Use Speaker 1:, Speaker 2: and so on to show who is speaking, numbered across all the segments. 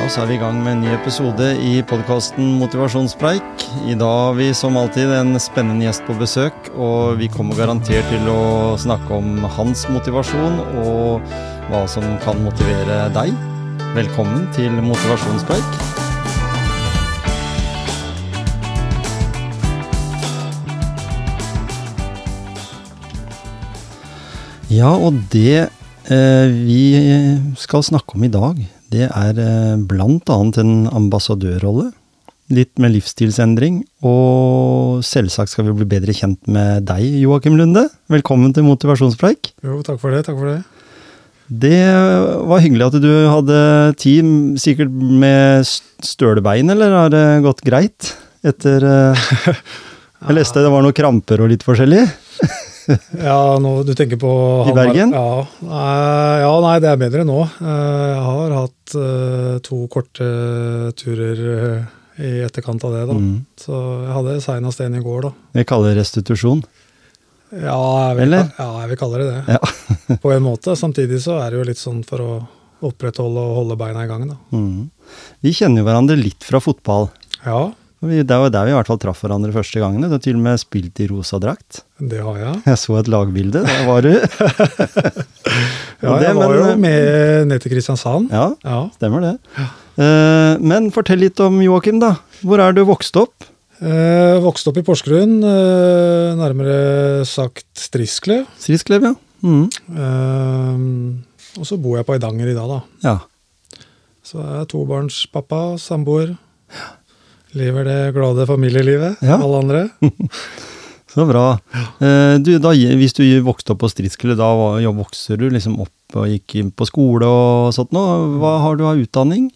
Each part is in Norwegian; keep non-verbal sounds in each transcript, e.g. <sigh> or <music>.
Speaker 1: Ja, så er vi i gang med en ny episode i podkasten Motivasjonspreik. I dag har vi som alltid en spennende gjest på besøk, og vi kommer garantert til å snakke om hans motivasjon og hva som kan motivere deg. Velkommen til Motivasjonspreik. Ja, og det eh, vi skal snakke om i dag, det er eh, blant annet en ambassadørrolle. Litt med livsstilsendring, og selvsagt skal vi bli bedre kjent med deg, Joakim Lunde. Velkommen til Motivasjonspreik.
Speaker 2: Jo, takk for det. Takk for det.
Speaker 1: Det var hyggelig at du hadde tid, sikkert med støle bein, eller har det gått greit? Etter eh, <laughs> Jeg leste det var noen kramper og litt forskjellig. <laughs>
Speaker 2: Ja, nå, du tenker på
Speaker 1: I Bergen?
Speaker 2: Ja, nei, ja, nei, det er bedre nå. Eh, Jeg har hatt eh, to korte turer eh, i etterkant av det, da.
Speaker 1: Mm.
Speaker 2: Så jeg hadde seinest en i går, da.
Speaker 1: Vi kaller det restitusjon.
Speaker 2: Ja jeg, vil,
Speaker 1: Eller?
Speaker 2: ja, jeg vil kalle det det.
Speaker 1: Ja. <laughs>
Speaker 2: på en måte. Samtidig så er det jo litt sånn for å opprettholde og holde beina i gang, da.
Speaker 1: Mm. Vi kjenner jo hverandre litt fra fotball.
Speaker 2: Ja,
Speaker 1: Det var der vi i hvert fall traff hverandre første gangen. Du har til og med spilt i rosa drakt.
Speaker 2: det har jeg.
Speaker 1: Jeg så et lagbilde, der var du. <laughs>
Speaker 2: Ja,
Speaker 1: det,
Speaker 2: jeg var
Speaker 1: men-
Speaker 2: jo med ned til Kristiansand.
Speaker 1: Ja,
Speaker 2: Ja.
Speaker 1: stemmer det. Eh, men fortell litt om Joakim, da. Hvor er du vokst opp?
Speaker 2: Eh, vokste opp i Porsgrunn, eh, nærmere sagt Strisklev.
Speaker 1: Strisklev, ja. Mm.
Speaker 2: Eh, og så bor jeg på Eidanger i dag, da.
Speaker 1: Ja.
Speaker 2: Så jeg er tobarnspappa, samboer. Lever det glade familielivet,
Speaker 1: Ja.
Speaker 2: alle andre. <laughs>
Speaker 1: Så bra. Eh, du, da, hvis du vokste opp på Stridsklev, da ja, vokser du liksom opp og gikk inn på skole og sånt nå. Hva har du av utdanning?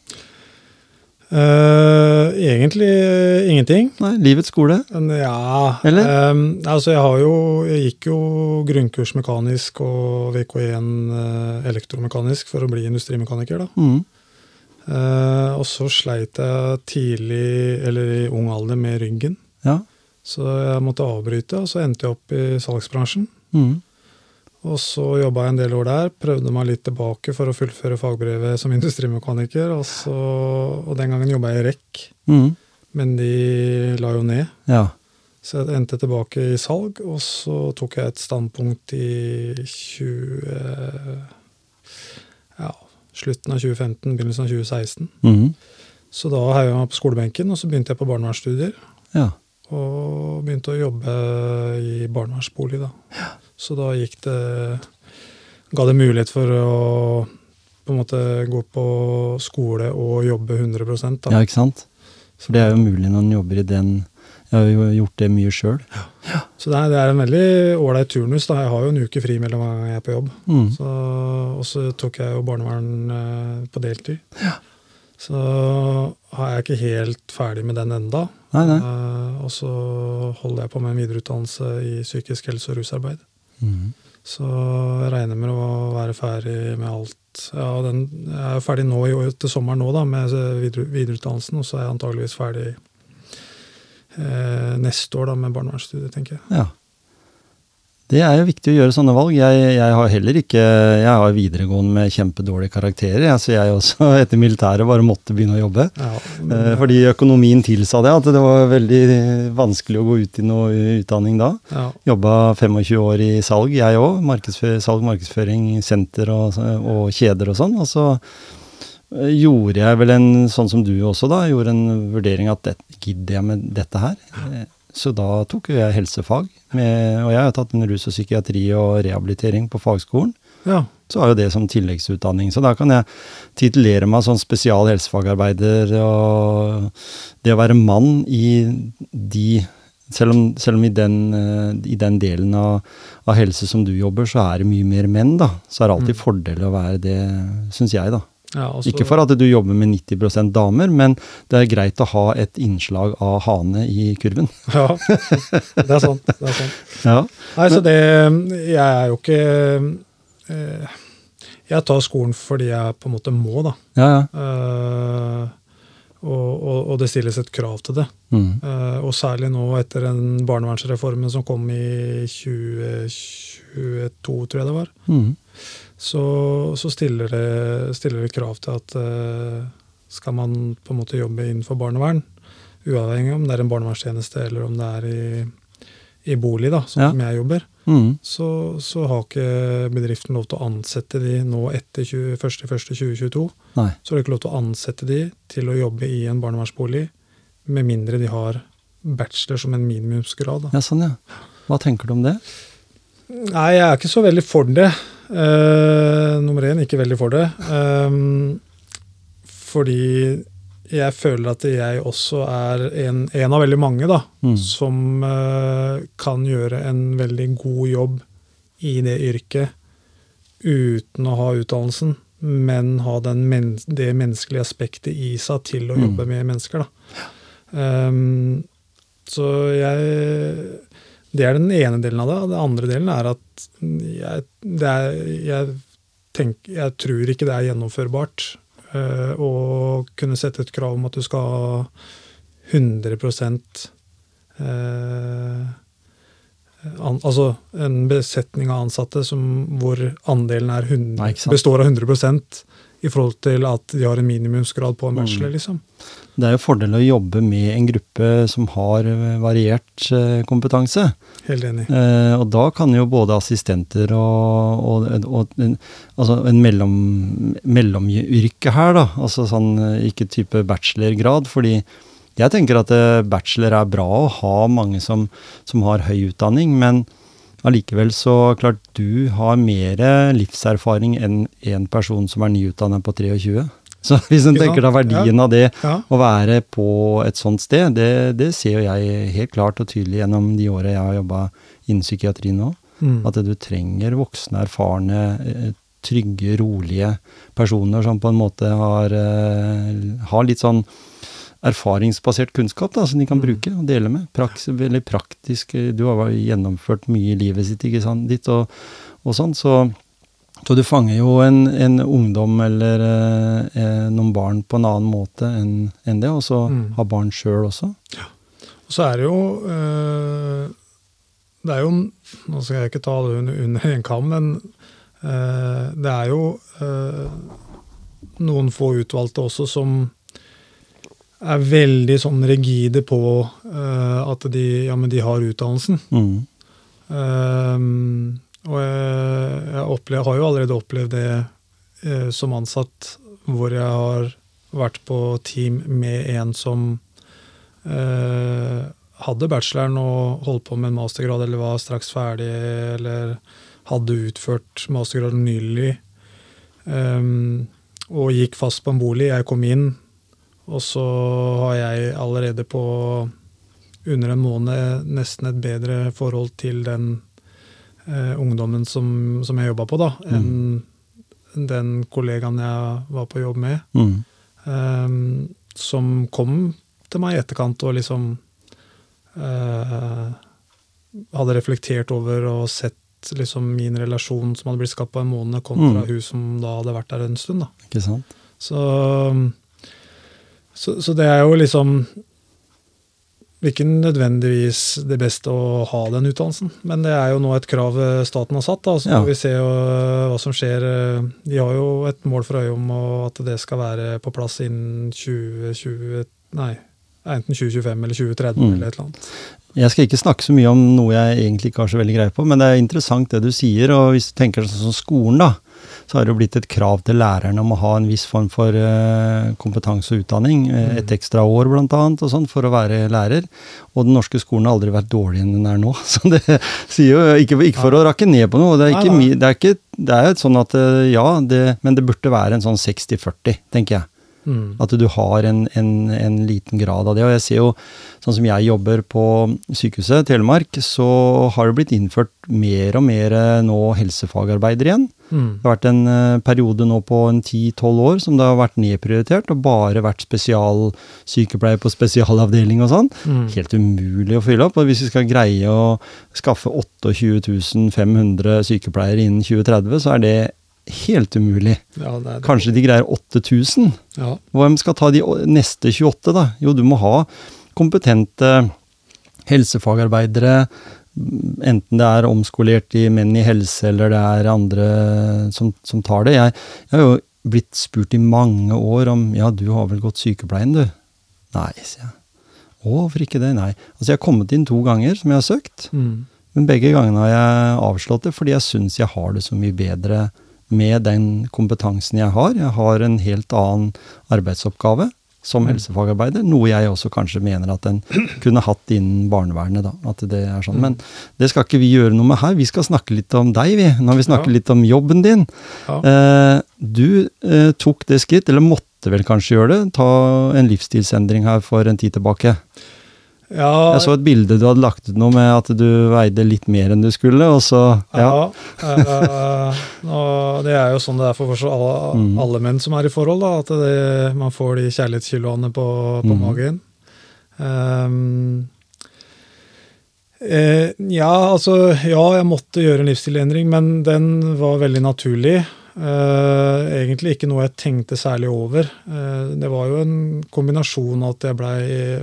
Speaker 2: Uh, egentlig uh, ingenting.
Speaker 1: Nei, livets skole?
Speaker 2: Ja
Speaker 1: Eller?
Speaker 2: eh, altså jeg har jo Jeg gikk jo grunnkurs mekanisk og VK1 uh, elektromekanisk for å bli industrimekaniker, da.
Speaker 1: Mm.
Speaker 2: Eh, og så sleit jeg tidlig, eller i ung alder, med ryggen.
Speaker 1: Ja.
Speaker 2: Så jeg måtte avbryte, og så endte jeg opp i salgsbransjen.
Speaker 1: Mm.
Speaker 2: Og så jobba jeg en del år der, prøvde meg litt tilbake for å fullføre fagbrevet som industrimekaniker. Og, så, og den gangen jobba jeg i REC,
Speaker 1: Mm.
Speaker 2: men de la jo ned.
Speaker 1: Ja.
Speaker 2: Så jeg endte tilbake i salg, og så tok jeg et standpunkt i 20... Ja, slutten av 2015, begynnelsen av 2016.
Speaker 1: Mm.
Speaker 2: Så da heiv jeg meg på skolebenken, og så begynte jeg på barnevernsstudier.
Speaker 1: ja.
Speaker 2: Og begynte å jobbe i barnevernsbolig, da. Så da gikk det Ga det mulighet for å på en måte gå på skole og jobbe 100 da.
Speaker 1: Ja, ikke sant? For det er jo mulig når en jobber i den Jeg har jo gjort det mye sjøl.
Speaker 2: Så det er, det er en veldig ålreit turnus. da. Jeg har jo en uke fri mellom hver gang jeg er på jobb.
Speaker 1: Mm.
Speaker 2: Så, og så tok jeg jo barnevern eh, på deltid. Så har jeg ikke helt ferdig med den enda.
Speaker 1: Nei, nei.
Speaker 2: Eh, og så holder jeg på med en videreutdannelse i psykisk helse og rusarbeid.
Speaker 1: Mm.
Speaker 2: Så jeg regner med å være ferdig med alt. Ja, den, jeg er ferdig nå til sommeren nå da, med videre, videreutdannelsen, og så er jeg antageligvis ferdig neste år da, med barnevernsstudiet, tenker jeg.
Speaker 1: Ja. Det er jo viktig å gjøre sånne valg. Jeg, jeg har heller ikke Jeg har videregående med kjempedårlige karakterer, jeg, så jeg også <laughs> etter militæret bare måtte begynne å jobbe.
Speaker 2: Ja,
Speaker 1: Eh, fordi økonomien tilsa det, at det var veldig vanskelig å gå ut i noe utdanning da.
Speaker 2: ja,
Speaker 1: Jobba 25 år i salg, jeg òg. Salg, markedsføring, senter og, og kjeder og sånn. Og så eh, gjorde jeg vel en, sånn som du også da, gjorde en vurdering at det, gidder jeg med dette her? Eh, Så da tok jo jeg helsefag, med, og jeg har tatt en rus og psykiatri og rehabilitering på fagskolen.
Speaker 2: ja,
Speaker 1: Så har jo det som tilleggsutdanning. Så da kan jeg titulere meg som spesial helsefagarbeider. Og det å være mann i de Selv om, selv om i, den, eh, i den delen av, av helse som du jobber, så er det mye mer menn, da. Så er det alltid
Speaker 2: Mm.
Speaker 1: fordel å være det, syns jeg, da.
Speaker 2: Ja, også,
Speaker 1: Ikke for at du jobber med 90% damer, men det er greit å ha et innslag av hane i kurven. <laughs>
Speaker 2: Ja, det er sant. Det er sant.
Speaker 1: Ja.
Speaker 2: Nei, så det Jeg er jo ikke eh, Jeg tar skolen fordi jeg på en måte må, da.
Speaker 1: Ja, ja.
Speaker 2: Eh, og, og, og det stilles et krav til det.
Speaker 1: Mm.
Speaker 2: Eh, og særlig nå etter den barnevernsreformen som kom i 2022, tror jeg det var,
Speaker 1: Mm.
Speaker 2: Så, så stiller, det, stiller det krav til at det skal man på en måte jobbe innenfor barnevern, uavhengig om det er en barnevernstjeneste eller om det er i, i bolig, da, sånn
Speaker 1: Ja.
Speaker 2: som jeg jobber,
Speaker 1: Mm.
Speaker 2: så, så har ikke bedriften lov til å ansette de nå etter 1.1.2022. Så har de ikke lov til å ansette de til å jobbe i en barnevernsbolig, med mindre de har bachelor som en minimumsgrad. Da.
Speaker 1: Ja, sånn, ja. Hva tenker du om det?
Speaker 2: Nei, jeg er ikke så veldig for det. Eh, nummer én, ikke veldig for det. Um, fordi jeg føler at jeg også er en, en av veldig mange da,
Speaker 1: Mm.
Speaker 2: som uh, kan gjøre en veldig god jobb i det yrket uten å ha utdannelsen, men ha den men det menneskelige aspektet i seg til å
Speaker 1: Mm.
Speaker 2: jobbe med mennesker. Da. Um, så jeg Det er den ene delen av det. Den andre delen er at jeg, det er, jeg, tenk, jeg tror ikke det er gjennomførbart eh, å kunne sette et krav om at du skal ha 100 uh, an, Altså en besetning av ansatte som, hvor andelen er 100,
Speaker 1: Nei,
Speaker 2: består av 100% i forhold til at de har en minimumsgrad på en bachelor,
Speaker 1: Mm.
Speaker 2: liksom.
Speaker 1: Det er jo fordel å jobbe med en gruppe som har eh, variert eh, kompetanse.
Speaker 2: Helt enig.
Speaker 1: Eh, og da kan jo både assistenter og, og, og en, altså en mellom, mellomyrke her, da. Altså sånn eh, ikke type bachelorgrad. Fordi jeg tenker at bachelor er bra å ha mange som, som har høy utdanning, men allikevel så klart du har mer livserfaring enn en person som er nyutdannet på 23. <laughs> Så hvis en tenker da verdien av det, å være på et sånt sted, det, det ser jo jeg helt klart og tydelig gjennom de åra jeg har jobba innen psykiatri nå.
Speaker 2: Mm.
Speaker 1: At du trenger voksne, erfarne, eh, trygge, rolige personer som på en måte har, eh, har litt sånn erfaringsbasert kunnskap da, som de kan
Speaker 2: Mm.
Speaker 1: bruke og dele med. Praks, veldig praktisk. Du har jo gjennomført mye i livet sitt, ikke sant, ditt og, og sånn. Så, så du fanger jo en, en ungdom eller eh, eh, noen barn på en annen måte enn en det, og så
Speaker 2: Mm.
Speaker 1: har barn sjøl også. Ja.
Speaker 2: Og så er det jo eh, Det er jo Nå skal jeg ikke ta det under, under en kam, men eh, det er jo øh, noen få utvalgte også som er veldig sånn rigide på øh, at de, ja, men de har utdannelsen.
Speaker 1: Mm.
Speaker 2: Og jeg, jeg opplever, har jo allerede opplevd det eh, som ansatt, hvor jeg har vært på team med en som eh, hadde bacheloren og holdt på med en mastergrad, eller var straks ferdig, eller hadde utført mastergraden nylig, um, og gikk fast på en bolig. Jeg kom inn, og så har jeg allerede på under en måned nesten et bedre forhold til den eh, ungdommen som, som jeg jobba på, da, enn den kollegaen jeg var på jobb med.
Speaker 1: Mm.
Speaker 2: eh, som kom til meg i etterkant og liksom eh, hadde reflektert over og sett liksom min relasjon som hadde blitt skapt på en måned, kontra
Speaker 1: Mm.
Speaker 2: hun som da hadde vært der en stund. da.
Speaker 1: Ikke sant?
Speaker 2: Så, så, så det er jo liksom ikke nødvendigvis det beste å ha den utdannelsen, men det er jo nå et krav eh, staten har satt. da, Så
Speaker 1: Ja.
Speaker 2: får vi se eh, hva som skjer. Eh, De har jo et mål for øye om at det skal være på plass innen 2020 Nei, enten 2025 eller 2030
Speaker 1: Mm.
Speaker 2: eller et eller annet.
Speaker 1: Jeg skal ikke snakke så mye om noe jeg egentlig ikke har så veldig greie på, men det er interessant det du sier. Og hvis du tenker sånn som skolen, da, så har det jo blitt et krav til lærerne om å ha en viss form for eh, kompetanse og utdanning. eh,
Speaker 2: Mm.
Speaker 1: Et ekstra år, blant annet, og sånn, for å være lærer. Og den norske skolen har aldri vært dårligere enn den er nå. <laughs> Så det sier jo ikke, ikke for å rakke ned på noe. Det er, ikke, det er, ikke, det er jo sånn at eh, ja, det, men det burde være en sånn 60-40, tenker jeg.
Speaker 2: Mm.
Speaker 1: At du har en, en, en liten grad av det. Og jeg ser jo, sånn som jeg jobber på sykehuset Telemark, så har det blitt innført mer og mer eh, nå helsefagarbeidere igjen.
Speaker 2: Mm.
Speaker 1: Det har vært en eh, periode nå på en 10-12 år som det har vært nedprioritert, og bare vært spesialsykepleier på spesialavdeling og sånn.
Speaker 2: Mm.
Speaker 1: Helt umulig å fylle opp. Og hvis vi skal greie å skaffe 28 500 sykepleiere innen 2030, så er det helt umulig.
Speaker 2: Ja, det det.
Speaker 1: Kanskje de greier 8000?
Speaker 2: Ja.
Speaker 1: Hvem skal ta de neste 28, da? Jo, du må ha kompetente helsefagarbeidere, enten det er omskolert i menn i helse, eller det er andre som, som tar det. Jeg, jeg har jo blitt spurt i mange år om ja, du har vel gått sykepleien, du? Nei, sier jeg. Å, hvorfor ikke det? Nei. Altså, jeg har kommet inn to ganger som jeg har søkt,
Speaker 2: Mm.
Speaker 1: men begge gangene har jeg avslått det fordi jeg syns jeg har det så mye bedre med den kompetansen jeg har. Jeg har en helt annen arbeidsoppgave som helsefagarbeider, noe jeg også kanskje mener at en kunne hatt innen barnevernet. da, at det er sånn. Men det skal ikke vi gjøre noe med her. Vi skal snakke litt om deg, vi. Når vi snakker
Speaker 2: Ja.
Speaker 1: litt om jobben din.
Speaker 2: Ja.
Speaker 1: Eh, du eh, tok det skritt, eller måtte vel kanskje gjøre det, ta en livsstilsendring her for en tid tilbake.
Speaker 2: Ja,
Speaker 1: Jeg så et bilde du hadde lagt ut noe med at du veide litt mer enn du skulle, og så Ja.
Speaker 2: Ja. øh, og det er jo sånn det er for alle,
Speaker 1: Mm.
Speaker 2: alle menn som er i forhold, da, at det, man får de kjærlighetskiloene på, på
Speaker 1: Mm.
Speaker 2: magen. Um, eh, ja, altså Ja, jeg måtte gjøre en livsstilendring, men den var veldig naturlig. Eh, egentlig ikke noe jeg tenkte særlig over. Eh, det var jo en kombinasjon at jeg ble,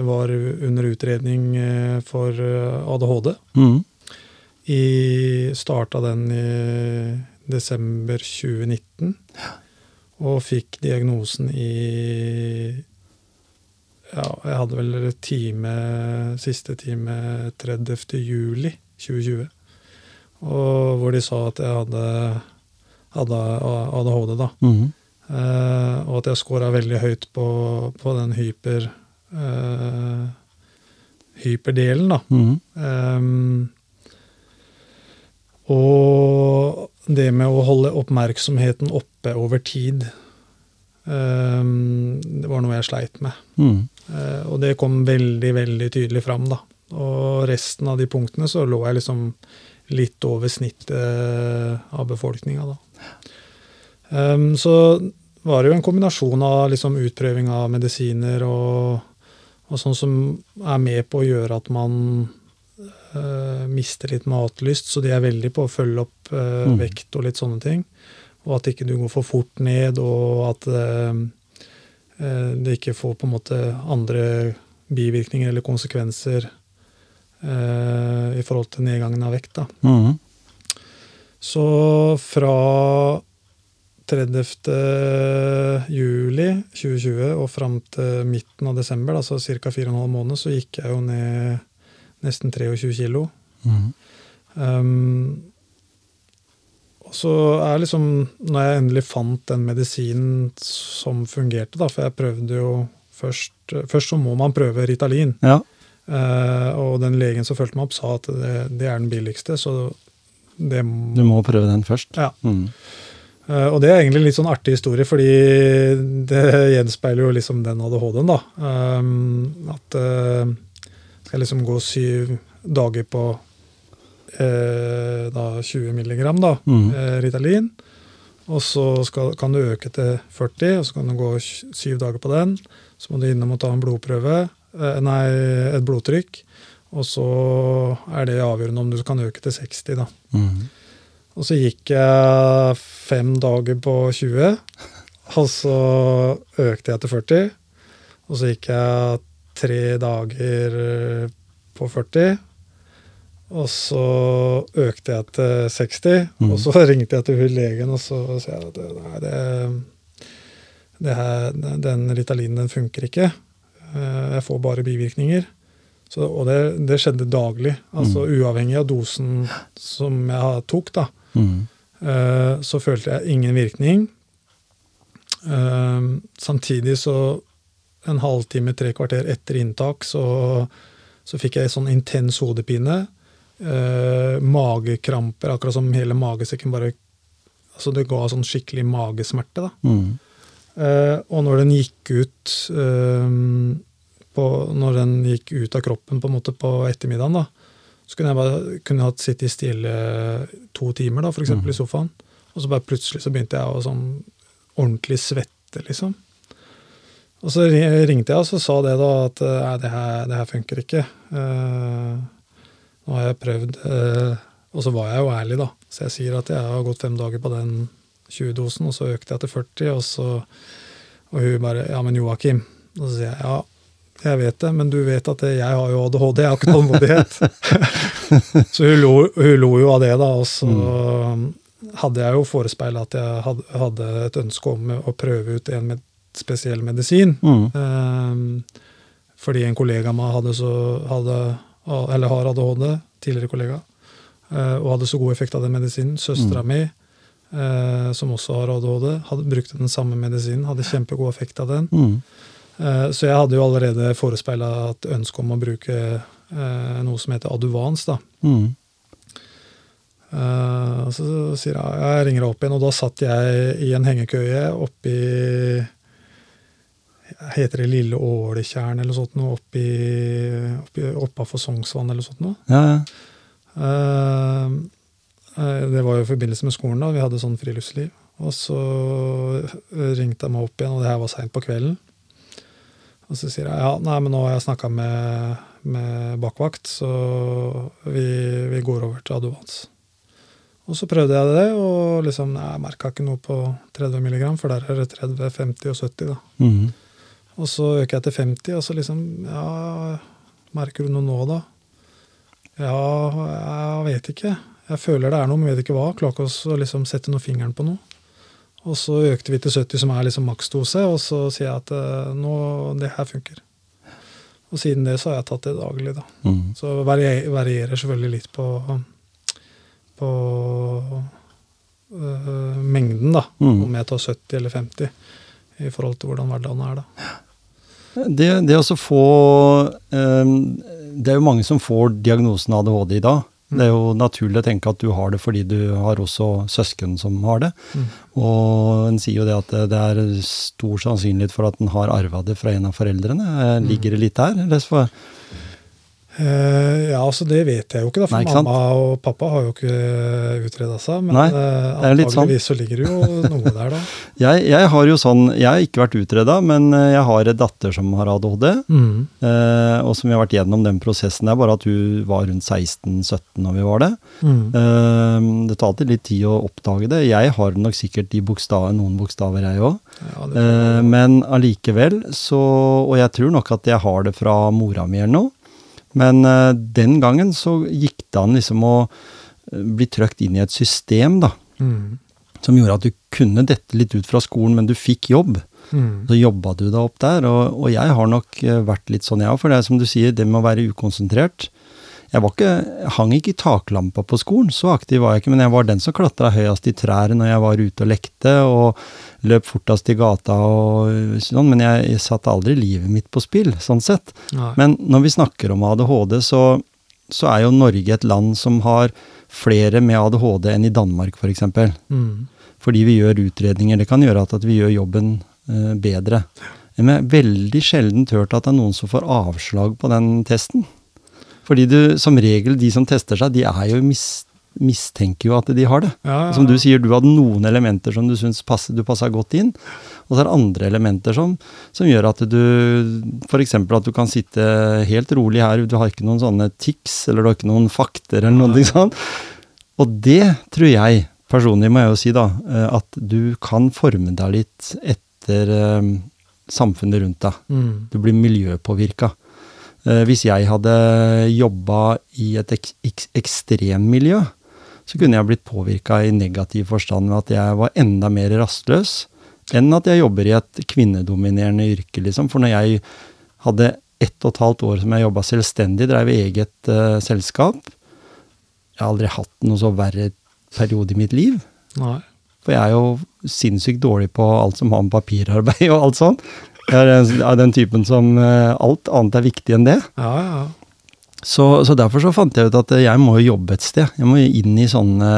Speaker 2: var under utredning eh, for ADHD.
Speaker 1: Mm.
Speaker 2: I starta den i desember 2019. Og fikk diagnosen i Ja, jeg hadde vel time, siste time 30. juli 2020. Og hvor de sa at jeg hadde, hadde ADHD, da.
Speaker 1: Mhm.
Speaker 2: uh, og at jeg scora veldig høyt på, på den hyper uh, hyperdelen, da.
Speaker 1: Mhm.
Speaker 2: um, og det med å holde oppmerksomheten oppe over tid, um, det var noe jeg sleit med.
Speaker 1: Mm.
Speaker 2: Uh, og det kom veldig, veldig tydelig fram, da. Og resten av de punktene så lå jeg liksom litt over snittet av befolkninga, da. Ehm, så var det jo en kombinasjon av liksom utprøving av medisiner og, og sånn som er med på å gjøre at man uh, mister litt matlyst, så de er veldig på å følge opp uh,
Speaker 1: Mm.
Speaker 2: vekt og litt sånne ting. Og at ikke du går for fort ned, og at uh, eh, det ikke får på en måte andre bivirkninger eller konsekvenser eh, i forhold til nedgangen av vekt. Da.
Speaker 1: Mm.
Speaker 2: Så fra 30. juli 2020 og fram til midten av desember, altså ca. 4,5 måneder, så gikk jeg jo ned nesten 23 kilo.
Speaker 1: Mm.
Speaker 2: Um, og så er liksom, når jeg endelig fant den medisinen som fungerte, da, for jeg prøvde jo først Først så må man prøve Ritalin.
Speaker 1: Ja.
Speaker 2: Eh, og den legen som fulgte meg opp, sa at det, det er den billigste, så det må
Speaker 1: Du må prøve den først.
Speaker 2: Ja.
Speaker 1: Mm.
Speaker 2: Eh, og det er egentlig en litt sånn artig historie, fordi det gjenspeiler jo liksom den ADHD-en, da. Um, at skal liksom gå syv dager på eh, da 20 milligram da,
Speaker 1: mm.
Speaker 2: eh, Ritalin. Og så skal, kan du øke til 40, og så kan du gå syv dager på den. Så må du innom og ta en blodprøve, eh, nei, et blodtrykk. Og så er det avgjørende om du kan øke til 60, da.
Speaker 1: Mm.
Speaker 2: Og så gikk jeg fem dager på 20, og så økte jeg til 40. Og så gikk jeg tre dager eh, på 40. Og så økte jeg til 60,
Speaker 1: mm.
Speaker 2: og så <laughs> ringte jeg til hun legen og så sa jeg at nei, det, det her, den Ritalinen den funker ikke. Eh, Jeg får bare bivirkninger. Så, og det, det skjedde daglig. Altså uavhengig av dosen som jeg tok, da.
Speaker 1: Mhm.
Speaker 2: Eh, så følte jeg ingen virkning. Eh, samtidig så en halvtime, tre kvarter etter inntak, så, så fikk jeg sånn intens hodepine. Eh, magekramper, akkurat som hele magesekken bare Altså det ga sånn skikkelig magesmerte, da.
Speaker 1: Mhm.
Speaker 2: Eh, og når den gikk ut eh, på, Når den gikk ut av kroppen på en måte på ettermiddagen, da, så kunne jeg bare kunne hatt sittet stille to timer, da, f.eks. eksempel i sofaen. Og så bare plutselig så begynte jeg å sånn ordentlig svette, liksom. Og så ringte jeg og så sa det da at eh, nei, det her, det her funker ikke. Uh, nå har jeg prøvd Uh, Og så var jeg jo ærlig, da. Så jeg sier at jeg har gått fem dager på den 20-dosen, og så økte jeg til 40, og så Og hun bare Ja, men Joakim. Og så sier jeg ja, jeg vet det, men du vet at jeg har jo ADHD, jeg har ikke tålmodighet. <laughs> så hun lo, hun lo jo av det, da. Og så hadde jeg jo forespeila at jeg hadde, et ønske om å prøve ut en med spesiell medisin.
Speaker 1: Mm.
Speaker 2: Eh, fordi en kollega av meg hadde så, hadde, eller har ADHD, tidligere kollega, eh, og hadde så god effekt av den medisinen. Søstera
Speaker 1: Mm.
Speaker 2: mi, som også har ADHD, hadde brukte den samme medisinen, hadde kjempegod effekt av den.
Speaker 1: Mm.
Speaker 2: Eh, Så jeg hadde jo allerede forespeila et ønske om å bruke eh, noe som heter Aduvans. da.
Speaker 1: Mm.
Speaker 2: Eh, Så sier jeg jeg ringer opp igjen, og da satt jeg i en hengekøye oppi Heter det Lille Åletjern eller sånt noe? Oppi, oppi, oppafor Sognsvann eller sånt noe.
Speaker 1: Ja, ja.
Speaker 2: Eh, eh, det var jo i forbindelse med skolen, da. Vi hadde sånn friluftsliv. Og så ringte jeg meg opp igjen, og det her var seint på kvelden. Og så sier jeg ja, nei, men nå har jeg snakka med, med bakvakt, så vi, vi går over til Aduvans. Og så prøvde jeg det, og liksom, jeg merka ikke noe på 30 mg, for der er det 30, 50 og 70. da.
Speaker 1: Mm.
Speaker 2: Og så øker jeg til 50, og så liksom Ja, merker du noe nå, da? Ja, jeg vet ikke. Jeg føler det er noe, men vet ikke hva. Klarer ikke å liksom sette noe fingeren på noe. Og så økte vi til 70, som er liksom maksdose, og så sier jeg at eh, nå, det her funker. Og siden det så har jeg tatt det daglig, da.
Speaker 1: Mm.
Speaker 2: Så varierer selvfølgelig litt på, på øh, mengden, da.
Speaker 1: Mm.
Speaker 2: Om jeg tar 70 eller 50 i forhold til hvordan hverdagen er, da.
Speaker 1: Det, det å få øh, Det er jo mange som får diagnosen ADHD i dag. Det er jo naturlig å tenke at du har det fordi du har også søsken som har det.
Speaker 2: Mm.
Speaker 1: Og en sier jo det at det, er stor sannsynlighet for at en har arva det fra en av foreldrene. Eh, Ligger det litt der? Eller så,
Speaker 2: Eh, ja, altså det vet jeg jo ikke, da, for
Speaker 1: Nei, ikke
Speaker 2: mamma og pappa har jo ikke utreda seg. Men
Speaker 1: Nei,
Speaker 2: eh,
Speaker 1: litt sånn.
Speaker 2: antageligvis så ligger det jo noe der, da. <laughs>
Speaker 1: jeg, jeg har jo sånn Jeg har ikke vært utreda, men eh, jeg har en datter som har ADHD. Eh, og som vi har vært gjennom den prosessen. Det er bare at hun var rundt 16-17 når vi var det.
Speaker 2: Mm.
Speaker 1: Eh, det tar alltid litt tid å oppdage det. Jeg har nok sikkert de bokstav, noen bokstaver, jeg òg.
Speaker 2: Ja,
Speaker 1: Eh, men allikevel så Og jeg tror nok at jeg har det fra mora mi eller noe. Men uh, den gangen så gikk det an liksom å eh, bli trøkt inn i et system, da.
Speaker 2: mm.
Speaker 1: Som gjorde at du kunne dette litt ut fra skolen, men du fikk jobb.
Speaker 2: Mm.
Speaker 1: Så jobba du deg opp der. Og, og jeg har nok eh, vært litt sånn, jeg òg. For det er som du sier, det med å være ukonsentrert. Jeg var ikke, jeg hang ikke i taklampa på skolen, så aktiv var jeg ikke. Men jeg var den som klatra høyest i trær når jeg var ute og lekte, og løp fortest i gata og sånn. Men jeg, jeg satte aldri livet mitt på spill, sånn sett.
Speaker 2: Nei.
Speaker 1: Men når vi snakker om ADHD, så, så er jo Norge et land som har flere med ADHD enn i Danmark, f.eks. For eksempel.
Speaker 2: Mm.
Speaker 1: Fordi vi gjør utredninger. Det kan gjøre at, at vi gjør jobben eh, bedre. Men jeg har veldig sjelden hørt at det er noen som får avslag på den testen. Fordi du, som regel, de som tester seg, de er jo mis, mistenker jo at de har det.
Speaker 2: Ja, ja,
Speaker 1: Som du sier, du hadde noen elementer som du syns passer, du passa godt inn. Og så er det andre elementer som, som gjør at du F.eks. at du kan sitte helt rolig her, du har ikke noen sånne tics, eller du har ikke noen fakter, eller noe sånt. Og det tror jeg, personlig må jeg jo si, da, eh, at du kan forme deg litt etter eh, samfunnet rundt deg.
Speaker 2: Mm.
Speaker 1: Du blir miljøpåvirka. Eh, hvis jeg hadde jobba i et ek ek ekstremmiljø, så kunne jeg blitt påvirka i negativ forstand ved at jeg var enda mer rastløs enn at jeg jobber i et kvinnedominerende yrke, liksom. For når jeg hadde ett og et halvt år som jeg jobba selvstendig, drev eget uh, selskap Jeg har aldri hatt noe så verre periode i mitt liv.
Speaker 2: Nei.
Speaker 1: For jeg er jo sinnssykt dårlig på alt som har med papirarbeid og alt sånt. Jeg er av den typen som eh, alt annet er viktig enn det.
Speaker 2: Ja, ja.
Speaker 1: Så, så derfor så fant jeg ut at jeg må jo jobbe et sted. Jeg må jo inn i sånne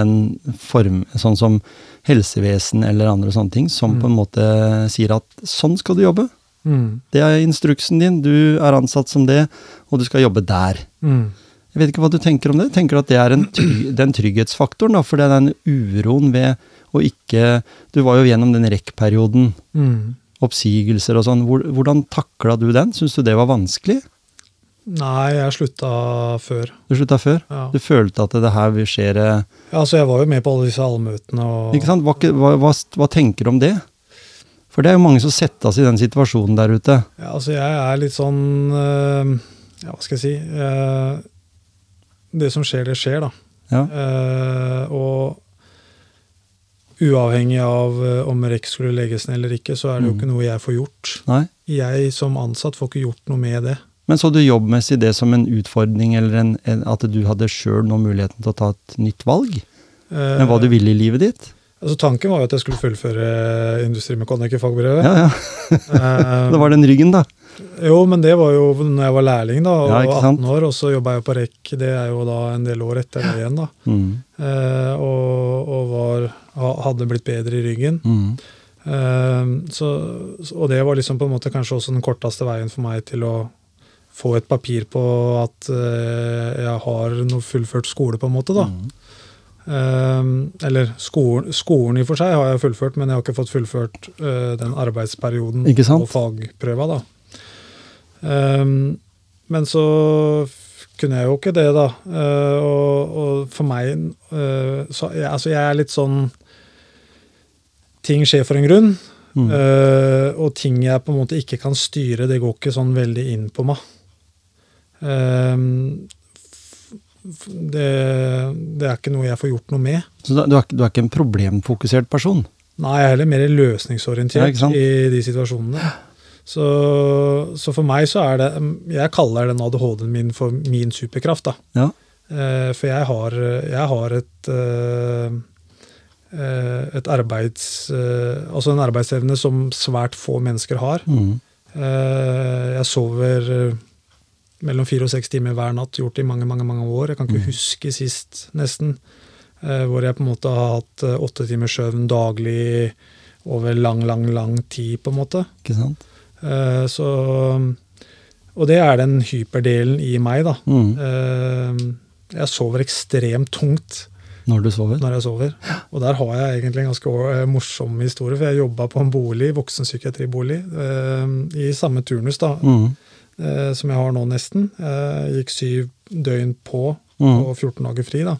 Speaker 1: form, sånn som helsevesen eller andre sånne ting, som
Speaker 2: Mm.
Speaker 1: på en måte sier at sånn skal du jobbe.
Speaker 2: Mm.
Speaker 1: Det er instruksen din, du er ansatt som det, og du skal jobbe der.
Speaker 2: Mm.
Speaker 1: Jeg vet ikke hva du tenker om det. Tenker du at det er en tryg, <clears throat> den trygghetsfaktoren, da, for det er den uroen ved å ikke Du var jo gjennom den REC-perioden,
Speaker 2: Mm.
Speaker 1: Oppsigelser og sånn. Hvordan takla du den? Syns du det var vanskelig?
Speaker 2: Nei, jeg slutta før.
Speaker 1: Du slutta før?
Speaker 2: Ja.
Speaker 1: Du følte at det her vil skje eh,
Speaker 2: ja, altså Jeg var jo med på alle disse allmøtene. Og,
Speaker 1: Ikke sant? Hva, hva, hva, hva tenker du om det? For det er jo mange som settes i den situasjonen der ute.
Speaker 2: Ja, altså jeg er litt sånn øh, Ja, hva skal jeg si øh, Det som skjer, det skjer, da.
Speaker 1: Ja.
Speaker 2: Eh, og uavhengig av eh, om REC skulle legges ned eller ikke, så er det jo
Speaker 1: Mm.
Speaker 2: ikke noe jeg får gjort.
Speaker 1: Nei.
Speaker 2: Jeg som ansatt får ikke gjort noe med det.
Speaker 1: Men så du jobbmessig det som en utfordring, eller en, en, at du hadde sjøl nå muligheten til å ta et nytt valg?
Speaker 2: Eh,
Speaker 1: Men hva du ville i livet ditt?
Speaker 2: Altså Tanken var jo at jeg skulle fullføre industrimekanikerfagbrevet.
Speaker 1: Ja, ja. <laughs>
Speaker 2: Eh, <laughs>
Speaker 1: Det var den ryggen, da.
Speaker 2: Jo, men det var jo når jeg var lærling, da, og
Speaker 1: Ja,
Speaker 2: 18 år, og så jobba jeg på REC. Det er jo da en del år etter det igjen, da.
Speaker 1: Mm.
Speaker 2: Eh, og og var, hadde blitt bedre i ryggen.
Speaker 1: Mm.
Speaker 2: Eh, så, og det var liksom på en måte kanskje også den korteste veien for meg til å få et papir på at eh, jeg har noe fullført skole, på en måte, da.
Speaker 1: Mm.
Speaker 2: Um, eller skolen, skolen i og for seg har jeg fullført, men jeg har ikke fått fullført uh, den arbeidsperioden og fagprøva, da. Eh, men så kunne jeg jo ikke det, da. Eh, og, og for meg eh, så jeg, Altså, jeg er litt sånn Ting skjer for en grunn.
Speaker 1: Mm.
Speaker 2: eh, og ting jeg på en måte ikke kan styre, det går ikke sånn veldig inn på meg. Eh, f- det, det er ikke noe jeg får gjort noe med.
Speaker 1: Så du, er, du er ikke en problemfokusert person?
Speaker 2: Nei, jeg er heller mer løsningsorientert
Speaker 1: ja,
Speaker 2: i de situasjonene. Så, så for meg så er det Jeg kaller den ADHD-en min for min superkraft. da.
Speaker 1: Ja.
Speaker 2: Eh, for jeg har, jeg har et eh, eh, et arbeids... altså en arbeidsevne som svært få mennesker har.
Speaker 1: Mm.
Speaker 2: Eh, jeg sover mellom fire og seks timer hver natt, gjort det i mange mange, mange år. Jeg kan ikke
Speaker 1: Mm.
Speaker 2: huske sist, nesten, eh, hvor jeg på en måte har hatt åtte timers søvn daglig over lang, lang, lang tid, på en måte.
Speaker 1: Ikke sant?
Speaker 2: Eh, så Og det er den hyperdelen i meg, da.
Speaker 1: Mm.
Speaker 2: Eh, jeg sover ekstremt tungt
Speaker 1: Når du sover?
Speaker 2: når jeg sover. Og der har jeg egentlig en ganske eh, morsom historie, for jeg jobba på en bolig, voksenpsykiatribolig, i samme turnus da,
Speaker 1: Mm.
Speaker 2: som jeg har nå nesten. Eh, gikk syv døgn på
Speaker 1: Mm.
Speaker 2: og 14 dager fri, da.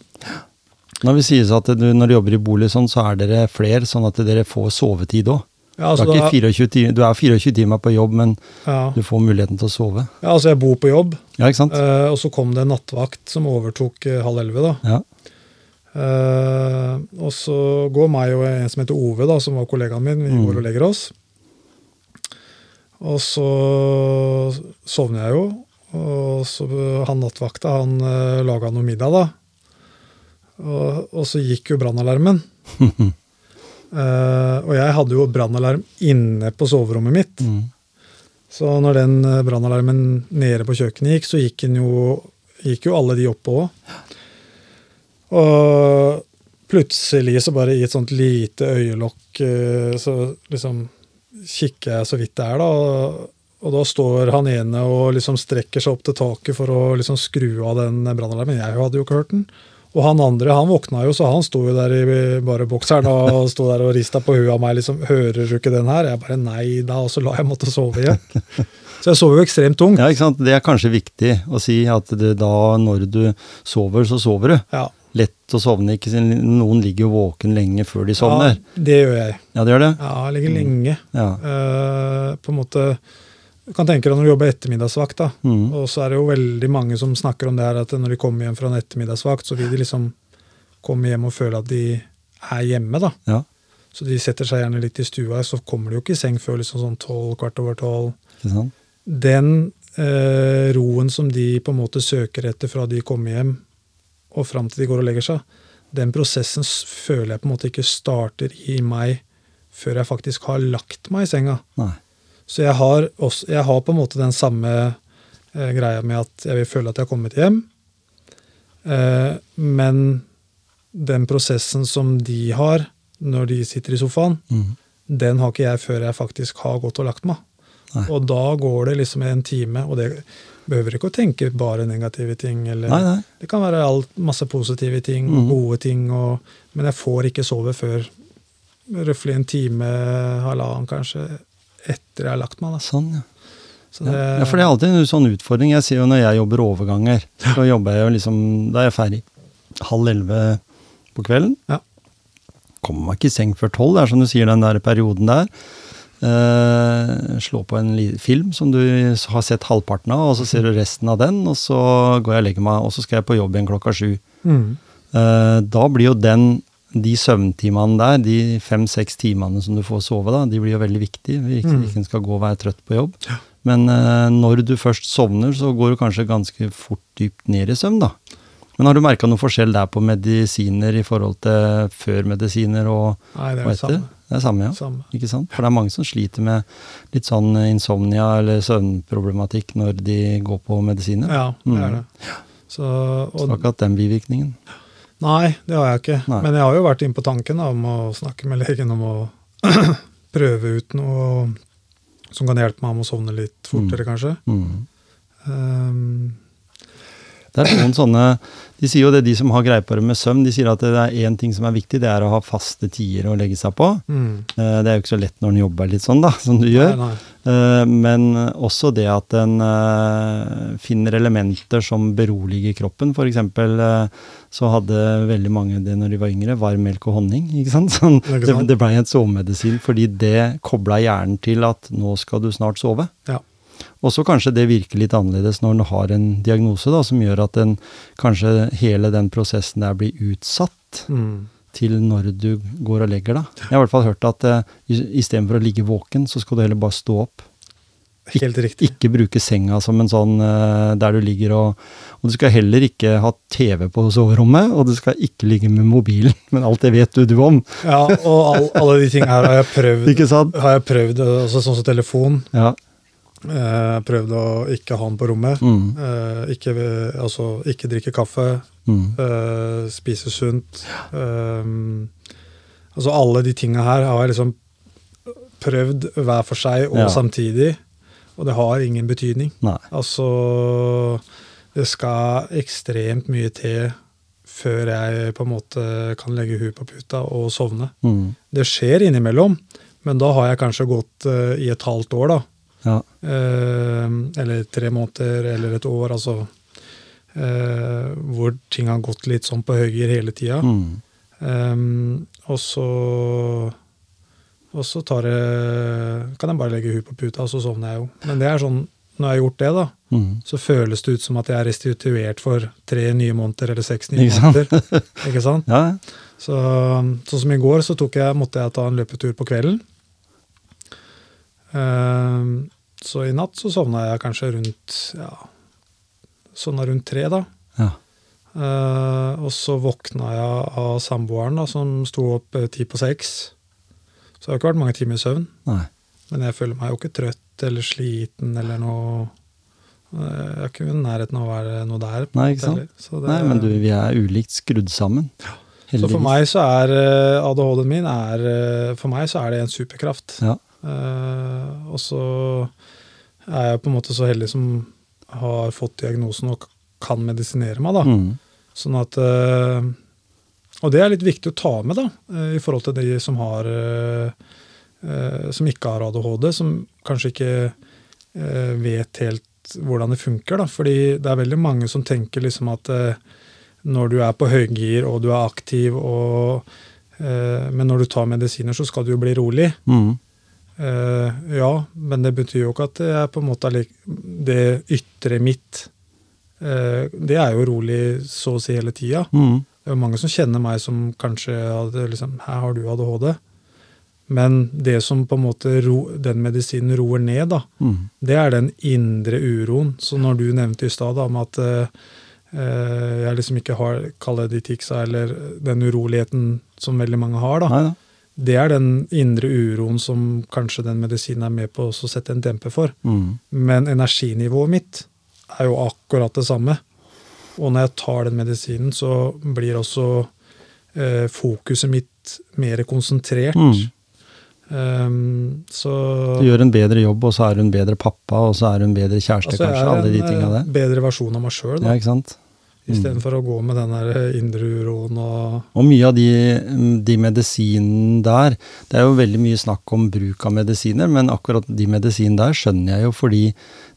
Speaker 1: Når vi sier at du, når du jobber i bolig sånn, så er dere flere, sånn at dere får sovetid òg.
Speaker 2: Ja,
Speaker 1: du,
Speaker 2: altså,
Speaker 1: er ikke 24 timer, du er 24 timer på jobb, men
Speaker 2: ja,
Speaker 1: du får muligheten til å sove.
Speaker 2: ja, altså jeg bor på jobb,
Speaker 1: Ja, ikke sant?
Speaker 2: Uh, og så kom det en nattvakt som overtok uh, halv elleve, da.
Speaker 1: Ja.
Speaker 2: Uh, og så går meg og en som heter Ove, da, som var kollegaen min, vi
Speaker 1: Mm.
Speaker 2: går og legger oss. Og så sovner jeg jo, og så han nattvakta, han laga noe middag, da. Og, og så gikk jo brannalarmen. <laughs> Eh, og jeg hadde jo brannalarm inne på soverommet mitt.
Speaker 1: Mm.
Speaker 2: Så når den eh, brannalarmen nede på kjøkkenet gikk, så gikk, jo, gikk jo alle de oppe òg. Og plutselig så bare i et sånt lite øyelokk eh, så liksom kikker jeg så vidt det er, da. Og, og da står han ene og liksom strekker seg opp til taket for å liksom skru av den brannalarmen. Jeg hadde jo ikke hørt den. Og han andre han våkna jo, så han sto jo der i bare bokseren og sto der og rista på huet av meg. liksom, 'Hører du ikke den her?' Jeg bare 'nei da', og så la jeg måtte sove igjen. <laughs> Så jeg sover jo ekstremt tungt.
Speaker 1: ja, ikke sant? Det er kanskje viktig å si at det da, når du sover, så sover du.
Speaker 2: Ja,
Speaker 1: Lett å sovne. ikke sant? Noen ligger jo våken lenge før de sovner.
Speaker 2: ja det gjør jeg.
Speaker 1: Ja, det gjør det?
Speaker 2: Ja, jeg ligger lenge.
Speaker 1: Ja.
Speaker 2: Uh, på en måte Du kan tenke deg når du jobber ettermiddagsvakt, da.
Speaker 1: Mm.
Speaker 2: Og så er det jo veldig mange som snakker om det her at når de kommer hjem fra en ettermiddagsvakt, så vil de liksom komme hjem og føle at de er hjemme, da.
Speaker 1: ja.
Speaker 2: Så de setter seg gjerne litt i stua, så kommer de jo ikke i seng før liksom sånn tolv, kvart over tolv. Den eh, roen som de på en måte søker etter fra de kommer hjem og fram til de går og legger seg, den prosessen føler jeg på en måte ikke starter i meg før jeg faktisk har lagt meg i senga.
Speaker 1: Nei.
Speaker 2: Så jeg har, også, jeg har på en måte den samme eh, greia med at jeg vil føle at jeg har kommet hjem. Eh, men den prosessen som de har når de sitter i sofaen,
Speaker 1: Mm.
Speaker 2: den har ikke jeg før jeg faktisk har gått og lagt meg.
Speaker 1: Nei.
Speaker 2: Og da går det liksom en time, og det behøver ikke å tenke bare negative ting. Eller,
Speaker 1: Nei, nei.
Speaker 2: Det kan være alt, masse positive ting,
Speaker 1: mm.
Speaker 2: gode ting, og, men jeg får ikke sove før røftlig en time, halvannen kanskje, etter jeg har lagt meg. Da.
Speaker 1: Sånn, ja.
Speaker 2: Så det,
Speaker 1: Ja. for det er alltid en sånn utfordring. Jeg sier jo når jeg jobber overganger, så jobber jeg jo liksom Da er jeg ferdig halv elleve på kvelden.
Speaker 2: Ja.
Speaker 1: Kommer meg ikke i seng før tolv. Det er som du sier, den der perioden der. Uh, slå på en film som du har sett halvparten av, og så ser du resten av den, og så går jeg og legger meg, og så skal jeg på jobb igjen klokka sju.
Speaker 2: Mm.
Speaker 1: Uh, da blir jo den de søvntimene der, de fem-seks timene som du får sove, da, de blir jo veldig viktige. Hvis
Speaker 2: Mm.
Speaker 1: ikke en skal gå og være trøtt på jobb. Men eh, når du først sovner, så går du kanskje ganske fort dypt ned i søvn, da. Men har du merka noe forskjell der på medisiner i forhold til før medisiner og,
Speaker 2: Nei, det er
Speaker 1: og etter?
Speaker 2: samme.
Speaker 1: Det er samme, ja.
Speaker 2: samme.
Speaker 1: Ikke sant? For det er mange som sliter med litt sånn insomnia eller søvnproblematikk når de går på medisiner.
Speaker 2: Ja, det er
Speaker 1: Mm.
Speaker 2: det. Så, og,
Speaker 1: så akkurat den bivirkningen.
Speaker 2: Nei, det har jeg ikke.
Speaker 1: Nei.
Speaker 2: Men jeg har jo vært inne på tanken da, om å snakke med legen om å <clears throat> prøve ut noe som kan hjelpe meg om å sovne litt fortere, kanskje.
Speaker 1: Mm.
Speaker 2: Um,
Speaker 1: Det er noen sånne, De sier jo det, de som har greie på det med søvn, de sier at det er én ting som er viktig, det er å ha faste tider å legge seg på.
Speaker 2: mm.
Speaker 1: Eh, Det er jo ikke så lett når en jobber litt sånn, da, som du gjør.
Speaker 2: Nei, nei.
Speaker 1: Eh, Men også det at en eh, finner elementer som beroliger kroppen. For eksempel så hadde veldig mange det når de var yngre, varm melk og honning. ikke sant? <laughs> Sånn, det, det blei en sovemedisin fordi det kobla hjernen til at nå skal du snart sove.
Speaker 2: Ja.
Speaker 1: Og så kanskje det virker litt annerledes når en har en diagnose da, som gjør at den, kanskje hele den prosessen der blir utsatt
Speaker 2: Mm.
Speaker 1: til når du går og legger deg. Jeg har i hvert fall hørt at uh, istedenfor å ligge våken, så skal du heller bare stå opp.
Speaker 2: Helt riktig.
Speaker 1: Ikke bruke senga som en sånn uh, der du ligger og Og du skal heller ikke ha TV på soverommet, og du skal ikke ligge med mobilen. <laughs> Men alt det vet du, du om.
Speaker 2: Ja, og all, alle de tingene her har jeg prøvd. <laughs>
Speaker 1: Ikke sant?
Speaker 2: Har jeg prøvd, også Sånn som telefon.
Speaker 1: Ja.
Speaker 2: Eh, prøvd å ikke ha den på rommet.
Speaker 1: Mm.
Speaker 2: Eh, ikke, altså, ikke drikke kaffe.
Speaker 1: Mm.
Speaker 2: eh, spise sunt. eh, altså alle de tinga her har jeg liksom prøvd hver for seg og
Speaker 1: Ja.
Speaker 2: samtidig, og det har ingen betydning.
Speaker 1: Nei.
Speaker 2: Altså Det skal ekstremt mye til før jeg på en måte kan legge huet på puta og sovne.
Speaker 1: Mm.
Speaker 2: Det skjer innimellom, men da har jeg kanskje gått eh, i et halvt år, da.
Speaker 1: Ja.
Speaker 2: Eh, eller tre måneder, eller et år, altså. eh, hvor ting har gått litt sånn på høyre hele tida.
Speaker 1: Mm.
Speaker 2: Eh, og så Og så tar jeg, kan jeg bare legge huet på puta, og så sovner jeg jo. Men det er sånn, når jeg har gjort det, da,
Speaker 1: Mm.
Speaker 2: så føles det ut som at jeg er restituert for tre nye måneder eller seks nye
Speaker 1: Ikke
Speaker 2: måneder. <laughs> Ikke sant?
Speaker 1: Ja.
Speaker 2: Så, sånn som i går, så jeg, måtte jeg ta en løpetur på kvelden. Ehm, så i natt så sovna jeg kanskje rundt ja, sånn rundt tre, da.
Speaker 1: ja.
Speaker 2: Uh, og så våkna jeg av samboeren, da, som sto opp eh, ti på seks. Så det har ikke vært mange timer i søvn.
Speaker 1: Nei.
Speaker 2: Men jeg føler meg jo ikke trøtt eller sliten eller noe eh, Jeg er ikke i nærheten av å være noe der. på
Speaker 1: Nei, ikke sant?
Speaker 2: Så det-
Speaker 1: Nei, men du, vi er ulikt skrudd sammen.
Speaker 2: Så for meg så er ADHD-en min er, For meg så er det en superkraft.
Speaker 1: Ja.
Speaker 2: Uh, og så er jeg på en måte så heldig som har fått diagnosen og kan medisinere meg, da.
Speaker 1: Mm.
Speaker 2: Sånn at eh, Og det er litt viktig å ta med, da, eh, i forhold til de som har eh, Som ikke har ADHD, som kanskje ikke vet helt hvordan det funker, da. Fordi det er veldig mange som tenker liksom at når du er på høygir og du er aktiv og Men når du tar medisiner, så skal du jo bli rolig.
Speaker 1: Mm.
Speaker 2: Eh, ja, men det betyr jo ikke at det er på en måte det ytre mitt eh, Det er jo rolig så å si hele tida.
Speaker 1: Mm.
Speaker 2: Det er jo mange som kjenner meg som kanskje hadde liksom Her har du ADHD. Men det som på en måte ro, den medisinen roer ned, da,
Speaker 1: Mm.
Speaker 2: det er den indre uroen. Så når du nevnte i stad om at eh, eh, jeg liksom ikke har kall det de ticsa, eller den uroligheten som veldig mange har, da.
Speaker 1: Nei da.
Speaker 2: Det er den indre uroen som kanskje den medisinen er med på å sette en demper for.
Speaker 1: Mm.
Speaker 2: Men energinivået mitt er jo akkurat det samme. Og når jeg tar den medisinen, så blir også eh, fokuset mitt mer konsentrert.
Speaker 1: Mm.
Speaker 2: Um, så
Speaker 1: Du gjør en bedre jobb, og så er du en bedre pappa, og så er du en bedre kjæreste,
Speaker 2: altså,
Speaker 1: kanskje. Alle de tinga
Speaker 2: eh,
Speaker 1: der.
Speaker 2: bedre versjon av meg sjøl,
Speaker 1: Ja, ikke sant?
Speaker 2: Istedenfor å gå med den der eh, indre uroen og
Speaker 1: Og mye av de, de medisinene der Det er jo veldig mye snakk om bruk av medisiner, men akkurat de medisinene der skjønner jeg jo fordi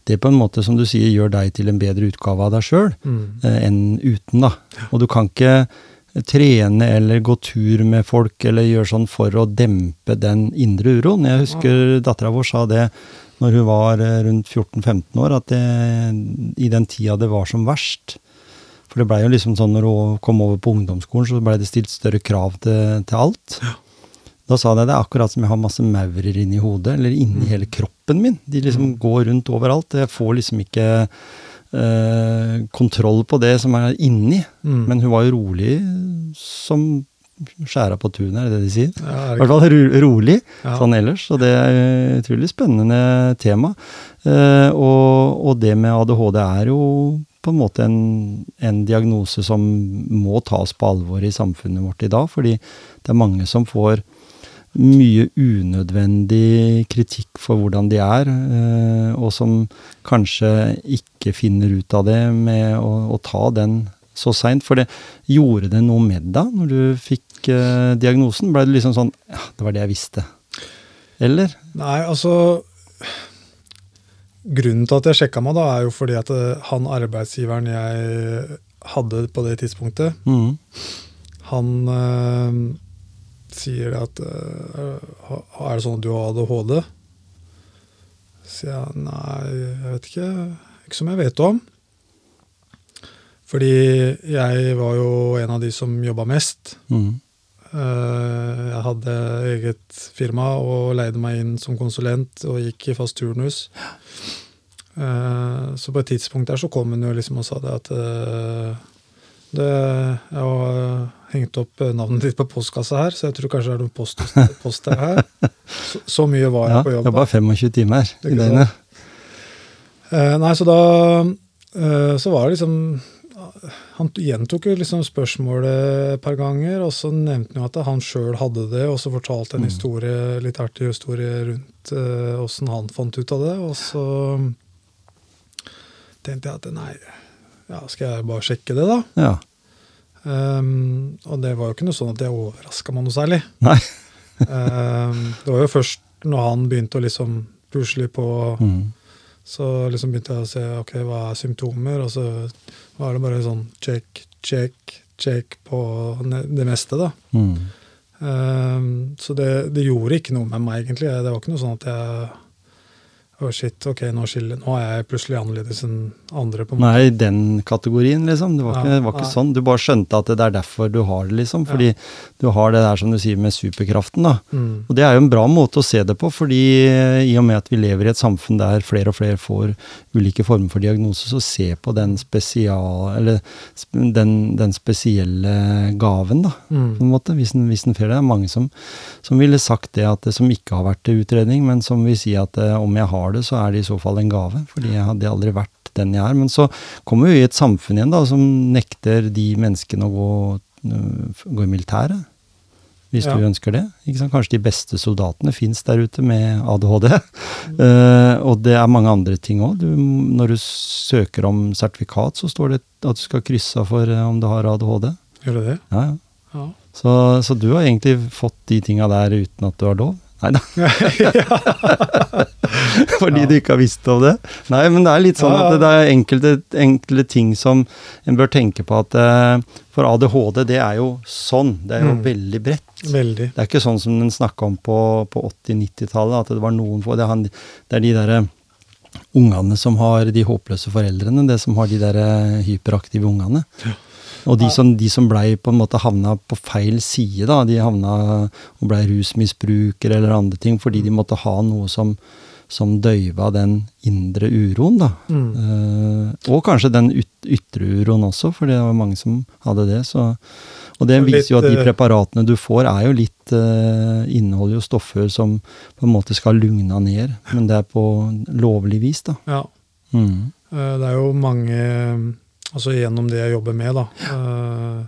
Speaker 1: det på en måte, som du sier, gjør deg til en bedre utgave av deg sjøl
Speaker 2: mm.
Speaker 1: eh, enn uten, da. Og du kan ikke trene eller gå tur med folk eller gjøre sånn for å dempe den indre uroen. Jeg husker dattera vår sa det når hun var eh, rundt 14-15 år, at det, i den tida det var som verst, for det blei jo liksom sånn når hun kom over på ungdomsskolen, så blei det stilt større krav til, til alt. Da sa jeg det er akkurat som jeg har masse maurer inni hodet, eller inni
Speaker 2: Mm.
Speaker 1: hele kroppen min. De liksom går rundt overalt. Jeg får liksom ikke eh, kontroll på det som er inni.
Speaker 2: Mm.
Speaker 1: Men hun var jo rolig som skjæra på tunet, er det det de sier?
Speaker 2: Ja,
Speaker 1: I
Speaker 2: er
Speaker 1: hvert fall ro rolig
Speaker 2: ja.
Speaker 1: sånn ellers. Og det er et utrolig spennende tema. Eh, og, og det med ADHD er jo på en måte en, en diagnose som må tas på alvor i samfunnet vårt i dag, fordi det er mange som får mye unødvendig kritikk for hvordan de er, eh, og som kanskje ikke finner ut av det med å, å ta den så seint. For det gjorde det noe med deg når du fikk eh, diagnosen? Ble det liksom sånn Ja, det var det jeg visste. Eller?
Speaker 2: Nei, altså Grunnen til at jeg sjekka meg, da, er jo fordi at eh, han arbeidsgiveren jeg hadde på det tidspunktet,
Speaker 1: Mm.
Speaker 2: han øh, sier at øh, Er det sånn at du har ADHD? Sier jeg nei, jeg vet ikke. Ikke som jeg vet om. Fordi jeg var jo en av de som jobba mest.
Speaker 1: Mm.
Speaker 2: Eh, Jeg hadde eget firma og leide meg inn som konsulent og gikk i fast turnus. Eh, Så på et tidspunkt der så kom hun jo liksom og sa det at eh, det, Jeg har hengt opp navnet ditt på postkassa her, så jeg tror kanskje det er noen post, post der her. Så, så mye var jeg
Speaker 1: Ja,
Speaker 2: på jobb.
Speaker 1: jobba 25 timer i døgnet.
Speaker 2: Nei, så da Så var det liksom Han gjentok jo liksom spørsmålet et par ganger, og så nevnte han jo at han sjøl hadde det, og så fortalte en
Speaker 1: Mm.
Speaker 2: historie, litt artig historie rundt åssen han fant ut av det. Og så tenkte jeg at nei, ja, skal jeg bare sjekke det, da?
Speaker 1: Ja.
Speaker 2: Um, og det var jo ikke noe sånn at det overraska meg noe særlig. <laughs>
Speaker 1: Nei.
Speaker 2: Um, det var jo først når han begynte å liksom pusle på
Speaker 1: Mm.
Speaker 2: Så liksom begynte jeg å se ok, hva er symptomer, og så var det bare sånn check, check, check på det meste, da.
Speaker 1: Mm.
Speaker 2: Um, så det, det gjorde ikke noe med meg, egentlig. Det var ikke noe sånn at jeg Å, shit, ok, nå skiller Nå er jeg plutselig annerledes enn andre. på en måte.
Speaker 1: Nei, den kategorien, liksom. Det var ikke,
Speaker 2: Ja,
Speaker 1: det var ikke sånn. Du bare skjønte at det er derfor du har det, liksom. Fordi du har det der som du sier med superkraften, da.
Speaker 2: Mm.
Speaker 1: Og det er jo en bra måte å se det på, fordi i og med at vi lever i et samfunn der flere og flere får ulike former for diagnose, så se på den spesial... Eller den, den spesielle gaven, da. på
Speaker 2: Mm.
Speaker 1: en måte, hvis en, hvis en får det. Det er mange som, som ville sagt det, at det som ikke har vært til utredning, men som vil si at eh, om jeg har det, så er det i så fall en gave. Fordi jeg hadde aldri vært den jeg er. Men så kommer vi i et samfunn igjen da, som nekter de menneskene å gå, øh, gå i militæret. Hvis
Speaker 2: Ja.
Speaker 1: du ønsker det. Ikke sant? Kanskje de beste soldatene fins der ute med ADHD. <laughs> Eh, og det er mange andre ting òg. Når du søker om sertifikat, så står det at du skal krysse av for eh, om du har ADHD.
Speaker 2: Gjør det det?
Speaker 1: Ja, ja.
Speaker 2: Ja.
Speaker 1: Så, så du har egentlig fått de tinga der uten at du har lov? Nei da. <laughs> Fordi
Speaker 2: Ja.
Speaker 1: du ikke har visst om det? Nei, men det er litt sånn
Speaker 2: Ja, ja.
Speaker 1: at det er enkelte, enkle ting som en bør tenke på at eh, For ADHD, det er jo sånn. Det er jo
Speaker 2: Mm.
Speaker 1: veldig bredt.
Speaker 2: Veldig.
Speaker 1: Det er ikke sånn som den snakka om på, på 80-90-tallet, at det var noen få. Det er, han, det er de derre ungene som har de håpløse foreldrene, det som har de derre hyperaktive ungene. Og de som, de som blei på en måte havna på feil side, da, de havna og blei rusmisbrukere eller andre ting, fordi de måtte ha noe som, som døyva den indre uroen, da.
Speaker 2: Mm.
Speaker 1: Eh, og kanskje den yt ytre uroen også, for det var mange som hadde det. Så, og det viser jo at de
Speaker 2: eh,
Speaker 1: preparatene du får, er jo litt eh, Inneholder jo stoffer som på en måte skal lugne ned, men det er på lovlig vis, da.
Speaker 2: Ja.
Speaker 1: Mm.
Speaker 2: Eh, Det er jo mange Altså gjennom det jeg jobber med, da. Eh,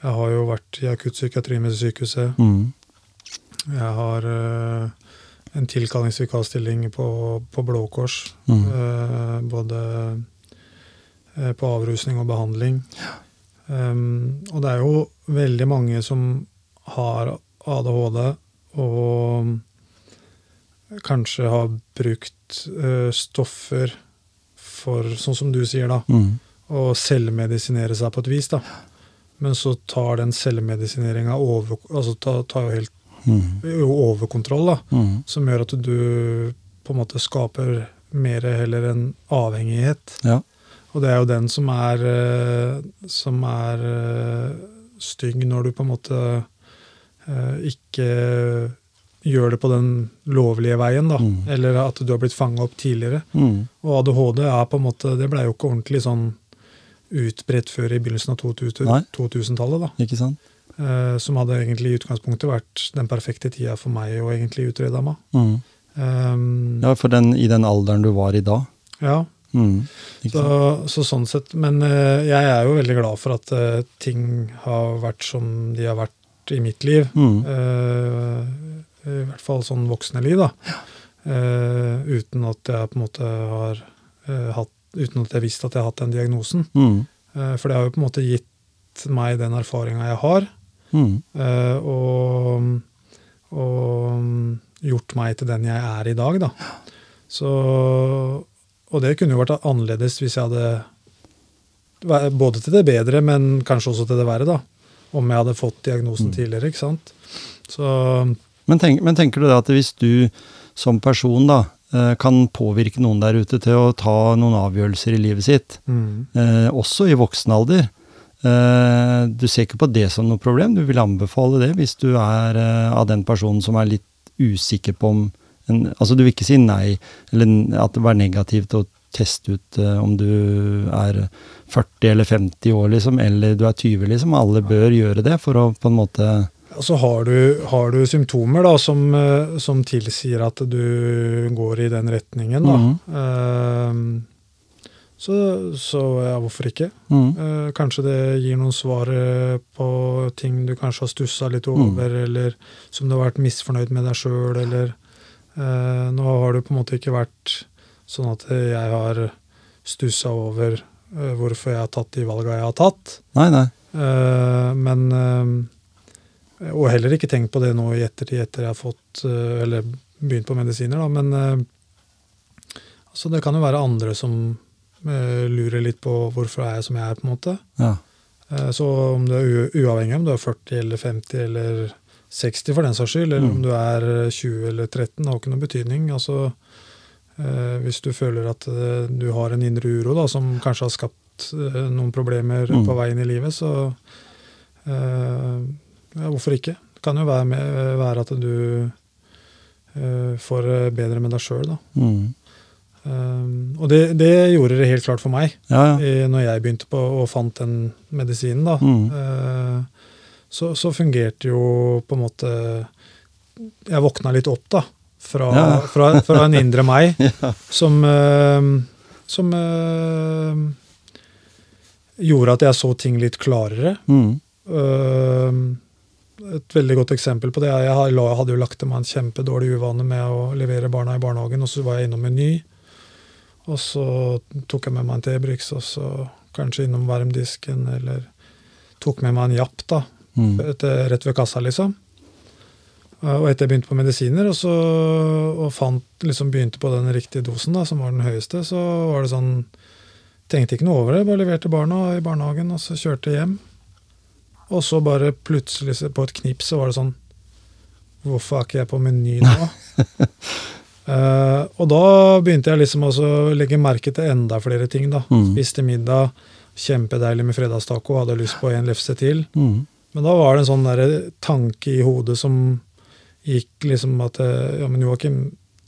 Speaker 2: Jeg har jo vært i akuttpsykiatri med sykehuset.
Speaker 1: Mm.
Speaker 2: Jeg har eh, en tilkallingsvikarstilling på, på Blå Kors.
Speaker 1: Mm.
Speaker 2: eh, både på avrusning og behandling. Um, og det er jo veldig mange som har ADHD og kanskje har brukt uh, stoffer for, sånn som du sier, da,
Speaker 1: Mm.
Speaker 2: Å selvmedisinere seg på et vis. da. Men så tar den selvmedisineringa over, altså tar, tar jo helt
Speaker 1: Mm.
Speaker 2: overkontroll, da,
Speaker 1: Mm.
Speaker 2: som gjør at du på en måte skaper mer heller en avhengighet.
Speaker 1: Ja.
Speaker 2: Og det er jo den som er, eh, som er eh, stygg når du på en måte eh, ikke gjør det på den lovlige veien, da.
Speaker 1: Mm.
Speaker 2: Eller at du har blitt fanga opp tidligere.
Speaker 1: Mm.
Speaker 2: Og ADHD er på en måte, det blei jo ikke ordentlig sånn utbredt før i begynnelsen av 2000
Speaker 1: Nei.
Speaker 2: 2000-tallet.
Speaker 1: Ikke sant?
Speaker 2: Uh, som hadde egentlig i utgangspunktet vært den perfekte tida for meg å egentlig utrede meg.
Speaker 1: Mm.
Speaker 2: Um,
Speaker 1: Ja, for den, i den alderen du var i da.
Speaker 2: ja,
Speaker 1: Mm.
Speaker 2: Så, så sånn sett. Men uh, jeg er jo veldig glad for at uh, ting har vært som de har vært i mitt liv.
Speaker 1: Mm.
Speaker 2: I hvert fall sånn voksne liv, da. Eh, uten at jeg på en måte har hatt Uten at jeg visste at jeg har hatt den diagnosen.
Speaker 1: Mm.
Speaker 2: Eh, for det har jo på en måte gitt meg den erfaringa jeg har.
Speaker 1: Mm.
Speaker 2: Eh, og, og gjort meg til den jeg er i dag, da. Så, og det kunne jo vært annerledes hvis jeg hadde Både til det bedre, men kanskje også til det verre, da. Om jeg hadde fått diagnosen
Speaker 1: Mm.
Speaker 2: tidligere, ikke sant. Så
Speaker 1: Men, tenk, men tenker du da at hvis du som person da kan påvirke noen der ute til å ta noen avgjørelser i livet sitt,
Speaker 2: mm,
Speaker 1: eh, også i voksen alder. Eh, du ser ikke på det som noe problem, du vil anbefale det hvis du er eh, av den personen som er litt usikker på om en, Altså du vil ikke si nei, eller at det var negativt å teste ut eh, om du er 40 eller 50 år, liksom, eller du er 20, liksom. Alle bør gjøre det for å på en måte
Speaker 2: Og så har du, har du symptomer da, som, eh, som tilsier at du går i den retningen. Da.
Speaker 1: mm.
Speaker 2: Eh, så, så ja, hvorfor ikke?
Speaker 1: mm,
Speaker 2: Eh, kanskje det gir noen svar på ting du kanskje har stussa litt
Speaker 1: Mm.
Speaker 2: over, eller som du har vært misfornøyd med deg sjøl, eller eh, Nå har det på en måte ikke vært sånn at jeg har stussa over hvorfor jeg har tatt de valga jeg har tatt.
Speaker 1: Nei, nei.
Speaker 2: Eh, men Og heller ikke tenkt på det nå i ettertid, etter jeg har fått eh, Eller begynt på medisiner, da. Men eh, altså det kan jo være andre som eh, lurer litt på hvorfor er jeg som jeg er, på en måte.
Speaker 1: Ja.
Speaker 2: Så om du er uavhengig om du er 40 eller 50 eller 60 for den saks skyld, eller
Speaker 1: Mm.
Speaker 2: om du er 20 eller 13, det har ikke noen betydning. Altså, eh, hvis du føler at du har en indre uro da, som kanskje har skapt noen problemer
Speaker 1: Mm.
Speaker 2: på veien i livet, så eh, ja, hvorfor ikke? Det kan jo være, med, være at du uh, får bedre med deg sjøl, da.
Speaker 1: Mm.
Speaker 2: Um, og det, det gjorde det helt klart for meg
Speaker 1: Ja, ja.
Speaker 2: når jeg begynte på og fant den medisinen. da.
Speaker 1: Mm.
Speaker 2: Uh, så, så fungerte jo på en måte Jeg våkna litt opp, da. Fra,
Speaker 1: Ja,
Speaker 2: fra, fra en indre meg <laughs> som uh, Som uh, gjorde at jeg så ting litt klarere.
Speaker 1: Mm.
Speaker 2: Eh, et veldig godt eksempel på det jeg hadde jo lagt til meg en kjempedårlig uvane med å levere barna i barnehagen, og så var jeg innom Meny. Og så tok jeg med meg en T-Brix, og så kanskje innom varmdisken, eller tok med meg en Japp, da.
Speaker 1: Mm.
Speaker 2: Etter, rett ved kassa, liksom. Eh, Og etter jeg begynte på medisiner, og, så, og fant, liksom begynte på den riktige dosen, da, som var den høyeste, så var det sånn Tenkte ikke noe over det, bare leverte barna i barnehagen, og så kjørte jeg hjem. Og så bare plutselig, på et knips, så var det sånn Hvorfor er ikke jeg på Meny nå? uh, <laughs> og da begynte jeg liksom å legge merke til enda flere ting. da.
Speaker 1: Mm.
Speaker 2: Spiste middag, kjempedeilig med fredagstaco, hadde lyst på en lefse til.
Speaker 1: Mm.
Speaker 2: Men da var det en sånn der tanke i hodet som gikk liksom at eh, Ja, men Joakim,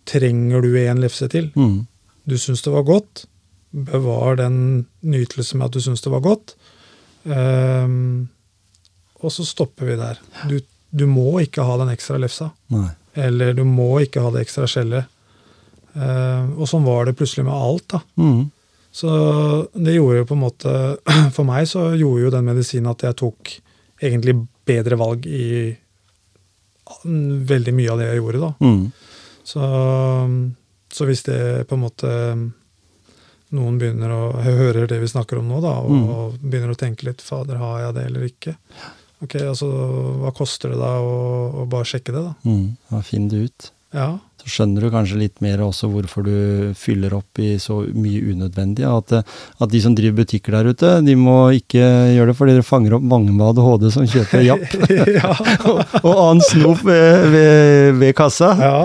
Speaker 2: trenger du en lefse til?
Speaker 1: Mm.
Speaker 2: Du syns det var godt. Bevar den nytelsen med at du syns det var godt. Ehm, og så stopper vi der. Du, du må ikke ha den ekstra lefsa.
Speaker 1: Nei.
Speaker 2: Eller du må ikke ha det ekstra skjellet. Ehm, og sånn var det plutselig med alt. da.
Speaker 1: Mm.
Speaker 2: Så det gjorde jo på en måte <clears throat> For meg så gjorde jo den medisinen at jeg tok egentlig bedre valg i veldig mye av det jeg gjorde, da.
Speaker 1: Mm.
Speaker 2: Så, så hvis det på en måte noen begynner å hører det vi snakker om nå, da, og,
Speaker 1: Mm.
Speaker 2: og begynner å tenke litt Fader, har jeg det eller ikke? Ok, altså, Hva koster det da å, å bare sjekke det, da?
Speaker 1: Mm. ja, finner du ut.
Speaker 2: Ja,
Speaker 1: Så skjønner du kanskje litt mer også hvorfor du fyller opp i så mye unødvendig. At, at de som driver butikker der ute, de må ikke gjøre det fordi dere fanger opp mange med ADHD som kjøper <laughs> japp
Speaker 2: ja. <laughs>
Speaker 1: og, og annen snop ved, ved, ved kassa.
Speaker 2: ja.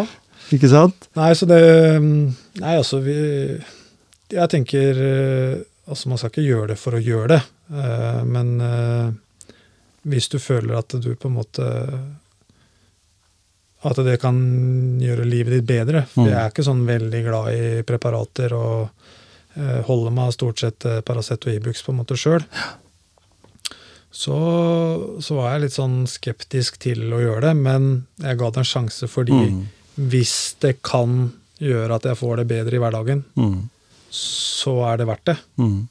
Speaker 1: Ikke sant?
Speaker 2: Nei, så det Nei, altså, vi Jeg tenker eh, Altså, man skal ikke gjøre det for å gjøre det, eh, men eh, hvis du føler at du på en måte At det kan gjøre livet ditt bedre. For
Speaker 1: Mm.
Speaker 2: jeg er ikke sånn veldig glad i preparater og eh, holder meg stort sett eh, Paracet og Ibux på en måte sjøl. Så, så var jeg litt sånn skeptisk til å gjøre det, men jeg ga det en sjanse fordi
Speaker 1: Mm.
Speaker 2: hvis det kan gjøre at jeg får det bedre i hverdagen,
Speaker 1: Mm.
Speaker 2: så er det verdt det.
Speaker 1: Mm.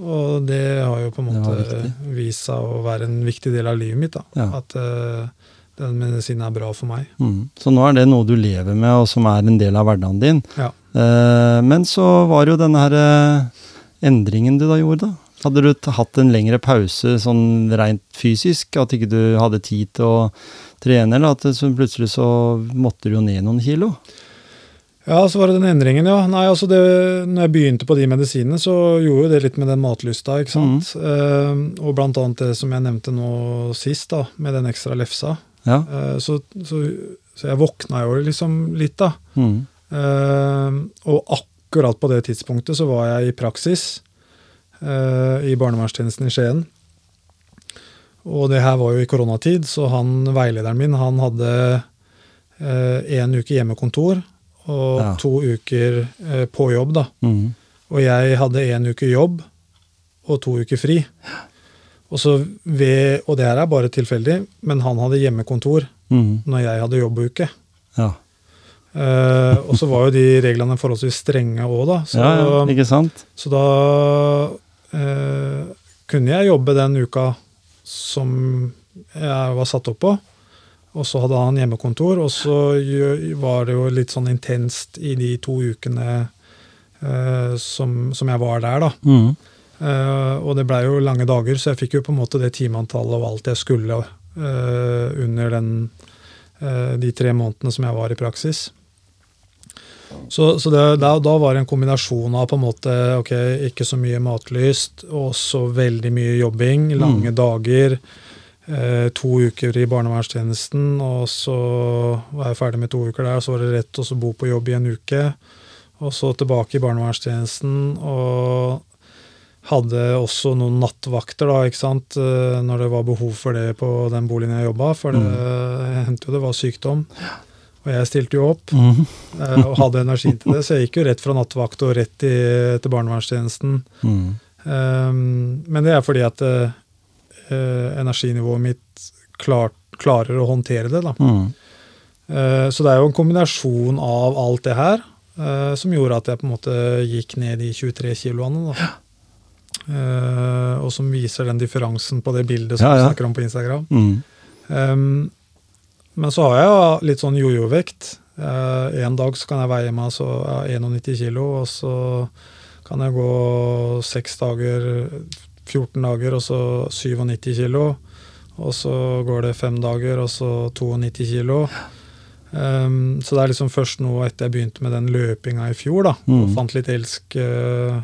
Speaker 2: Og det har jo på en måte vist seg å være en viktig del av livet mitt.
Speaker 1: Ja.
Speaker 2: At uh, den medisinen er bra for meg.
Speaker 1: Mm. Så nå er det noe du lever med, og som er en del av hverdagen din.
Speaker 2: Ja.
Speaker 1: Uh, men så var jo denne her uh, endringen du da gjorde, da. Hadde du hatt en lengre pause sånn rent fysisk, at ikke du hadde tid til å trene, eller at så plutselig så måtte du jo ned noen kilo?
Speaker 2: Ja, så var det den endringen, ja. Nei, altså det, når jeg begynte på de medisinene, så gjorde jo det litt med den matlysta, ikke sant. Eh, og blant annet det som jeg nevnte nå sist, da, med den ekstra lefsa.
Speaker 1: Ja.
Speaker 2: Eh, så, så, så jeg våkna jo liksom litt, da.
Speaker 1: Mm.
Speaker 2: Eh, og akkurat på det tidspunktet så var jeg i praksis eh, i barnevernstjenesten i Skien. Og det her var jo i koronatid, så han veilederen min han hadde én uke hjemmekontor og
Speaker 1: Ja.
Speaker 2: to uker eh, på jobb. da.
Speaker 1: Mm.
Speaker 2: Og jeg hadde én uke jobb og to uker fri. Og, så ved, og det her er bare tilfeldig, men han hadde hjemmekontor
Speaker 1: Mm.
Speaker 2: når jeg hadde jobbuke.
Speaker 1: Ja.
Speaker 2: Eh, og så var jo de reglene forholdsvis strenge òg, da. Så,
Speaker 1: ja, ikke sant?
Speaker 2: så da eh, kunne jeg jobbe den uka som jeg var satt opp på. Og så hadde han hjemmekontor, og så var det jo litt sånn intenst i de to ukene uh, som, som jeg var der, da.
Speaker 1: Mm.
Speaker 2: Uh, og det blei jo lange dager, så jeg fikk jo på en måte det timeantallet og alt jeg skulle uh, under den, de tre månedene som jeg var i praksis. Så, så det, da, da var det en kombinasjon av på en måte, ok, ikke så mye matlyst, og så veldig mye jobbing, lange dager. Eh, to uker i barnevernstjenesten, og så var jeg ferdig med to uker der. Så var det rett å bo på jobb i en uke, og så tilbake i barnevernstjenesten. og hadde også noen nattvakter, da, ikke sant, eh, når det var behov for det på den boligen jeg jobba. For det hendte jo det var sykdom. Og jeg stilte jo opp
Speaker 1: Mm.
Speaker 2: eh, og hadde energi til det, så jeg gikk jo rett fra nattvakt og rett i, til barnevernstjenesten.
Speaker 1: Mm.
Speaker 2: Um, men det er fordi at eh, energinivået mitt klar, klarer å håndtere det. da.
Speaker 1: Mm.
Speaker 2: Eh, så det er jo en kombinasjon av alt det her eh, som gjorde at jeg på en måte gikk ned de 23 kiloene. da. Og som viser den differansen på det bildet som
Speaker 1: Ja,
Speaker 2: vi
Speaker 1: du
Speaker 2: snakker om på Instagram.
Speaker 1: Mm.
Speaker 2: Men så har jeg litt sånn jojo-vekt. En dag så kan jeg veie meg så ja, 91 kilo, og så kan jeg gå seks dager, 14 dager, og så 97 kilo. Og så går det fem dager, og så 92 kilo. Um, så det er liksom først nå etter jeg begynte med den løpinga i fjor, da, og
Speaker 1: Mm.
Speaker 2: fant litt elsk uh,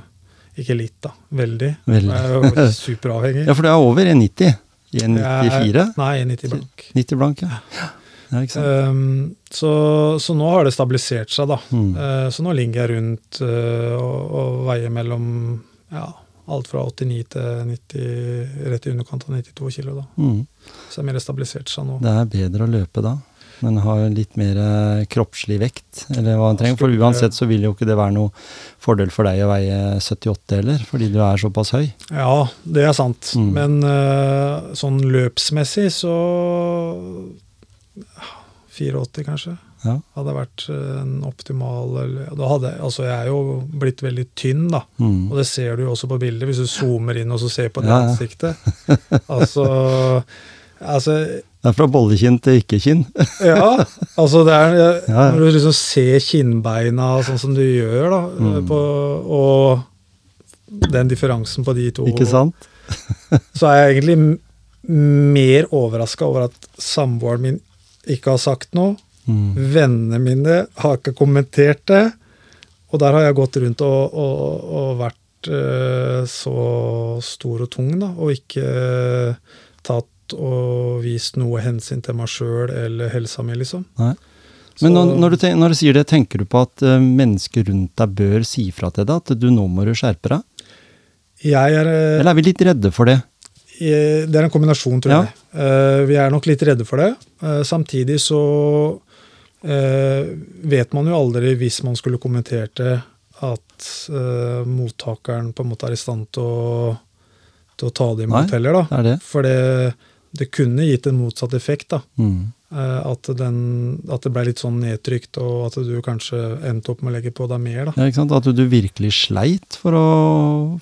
Speaker 2: Ikke litt, da. Veldig.
Speaker 1: Veldig.
Speaker 2: Jeg er jo <laughs> superavhengig.
Speaker 1: Ja, for det er over 1,90.
Speaker 2: Jeg
Speaker 1: 1,94?
Speaker 2: er- Nei, 1,90 blank.
Speaker 1: 90 blank, ja. ja?
Speaker 2: Um, så, så nå har det stabilisert seg, da.
Speaker 1: Mm.
Speaker 2: Uh, så nå ligger jeg rundt uh, og, og veier mellom ja, alt fra 89 til 90, rett i underkant av 92 kilo. da.
Speaker 1: Mm.
Speaker 2: Så det er mer stabilisert seg nå.
Speaker 1: Det er bedre å løpe da, men har litt mer eh, kroppslig vekt, eller hva han trenger. For uansett så vil jo ikke det være noe fordel for deg å veie 78 heller, fordi du er såpass høy.
Speaker 2: Ja, det er sant.
Speaker 1: Mm.
Speaker 2: Men eh, sånn løpsmessig så 84, kanskje.
Speaker 1: Ja.
Speaker 2: Hadde vært eh, en optimal da hadde, Altså, jeg er jo blitt veldig tynn, da.
Speaker 1: Mm.
Speaker 2: Og det ser du jo også på bildet, hvis du zoomer inn og så ser på det
Speaker 1: Ja, ja.
Speaker 2: ansiktet. <laughs> Altså, altså
Speaker 1: Det er fra bollekinn til ikke-kinn.
Speaker 2: Ja, altså det er. Når du liksom ser kinnbeina sånn som du gjør, da,
Speaker 1: Mm.
Speaker 2: på, og den differansen på de to,
Speaker 1: Ikke sant?
Speaker 2: så er jeg egentlig mer overraska over at samboeren min ikke har sagt noe.
Speaker 1: Mm.
Speaker 2: Vennene mine har ikke kommentert det. Og der har jeg gått rundt og, og, og vært uh, så stor og tung, da, og ikke uh, tatt og vist noe hensyn til meg sjøl eller helsa mi, liksom.
Speaker 1: Nei. Men når, når, du tenker, når du sier det, tenker du på at uh, mennesker rundt deg bør si fra til deg at du nå må du skjerpe deg?
Speaker 2: Jeg er eh,
Speaker 1: Eller er vi litt redde for det?
Speaker 2: Det er en kombinasjon, tror
Speaker 1: Ja.
Speaker 2: jeg. Uh, vi er nok litt redde for det. Uh, samtidig så vet man jo aldri, hvis man skulle kommentert det, at eh, mottakeren på en måte er i stand til å, til å ta det imot
Speaker 1: Nei.
Speaker 2: heller, da.
Speaker 1: Det det.
Speaker 2: For det, det kunne gitt en motsatt effekt, da.
Speaker 1: Mm.
Speaker 2: Eh, At, den, at det ble litt sånn nedtrykt, og at du kanskje endte opp med å legge på deg mer, da.
Speaker 1: Ja, ikke sant? At du virkelig sleit for å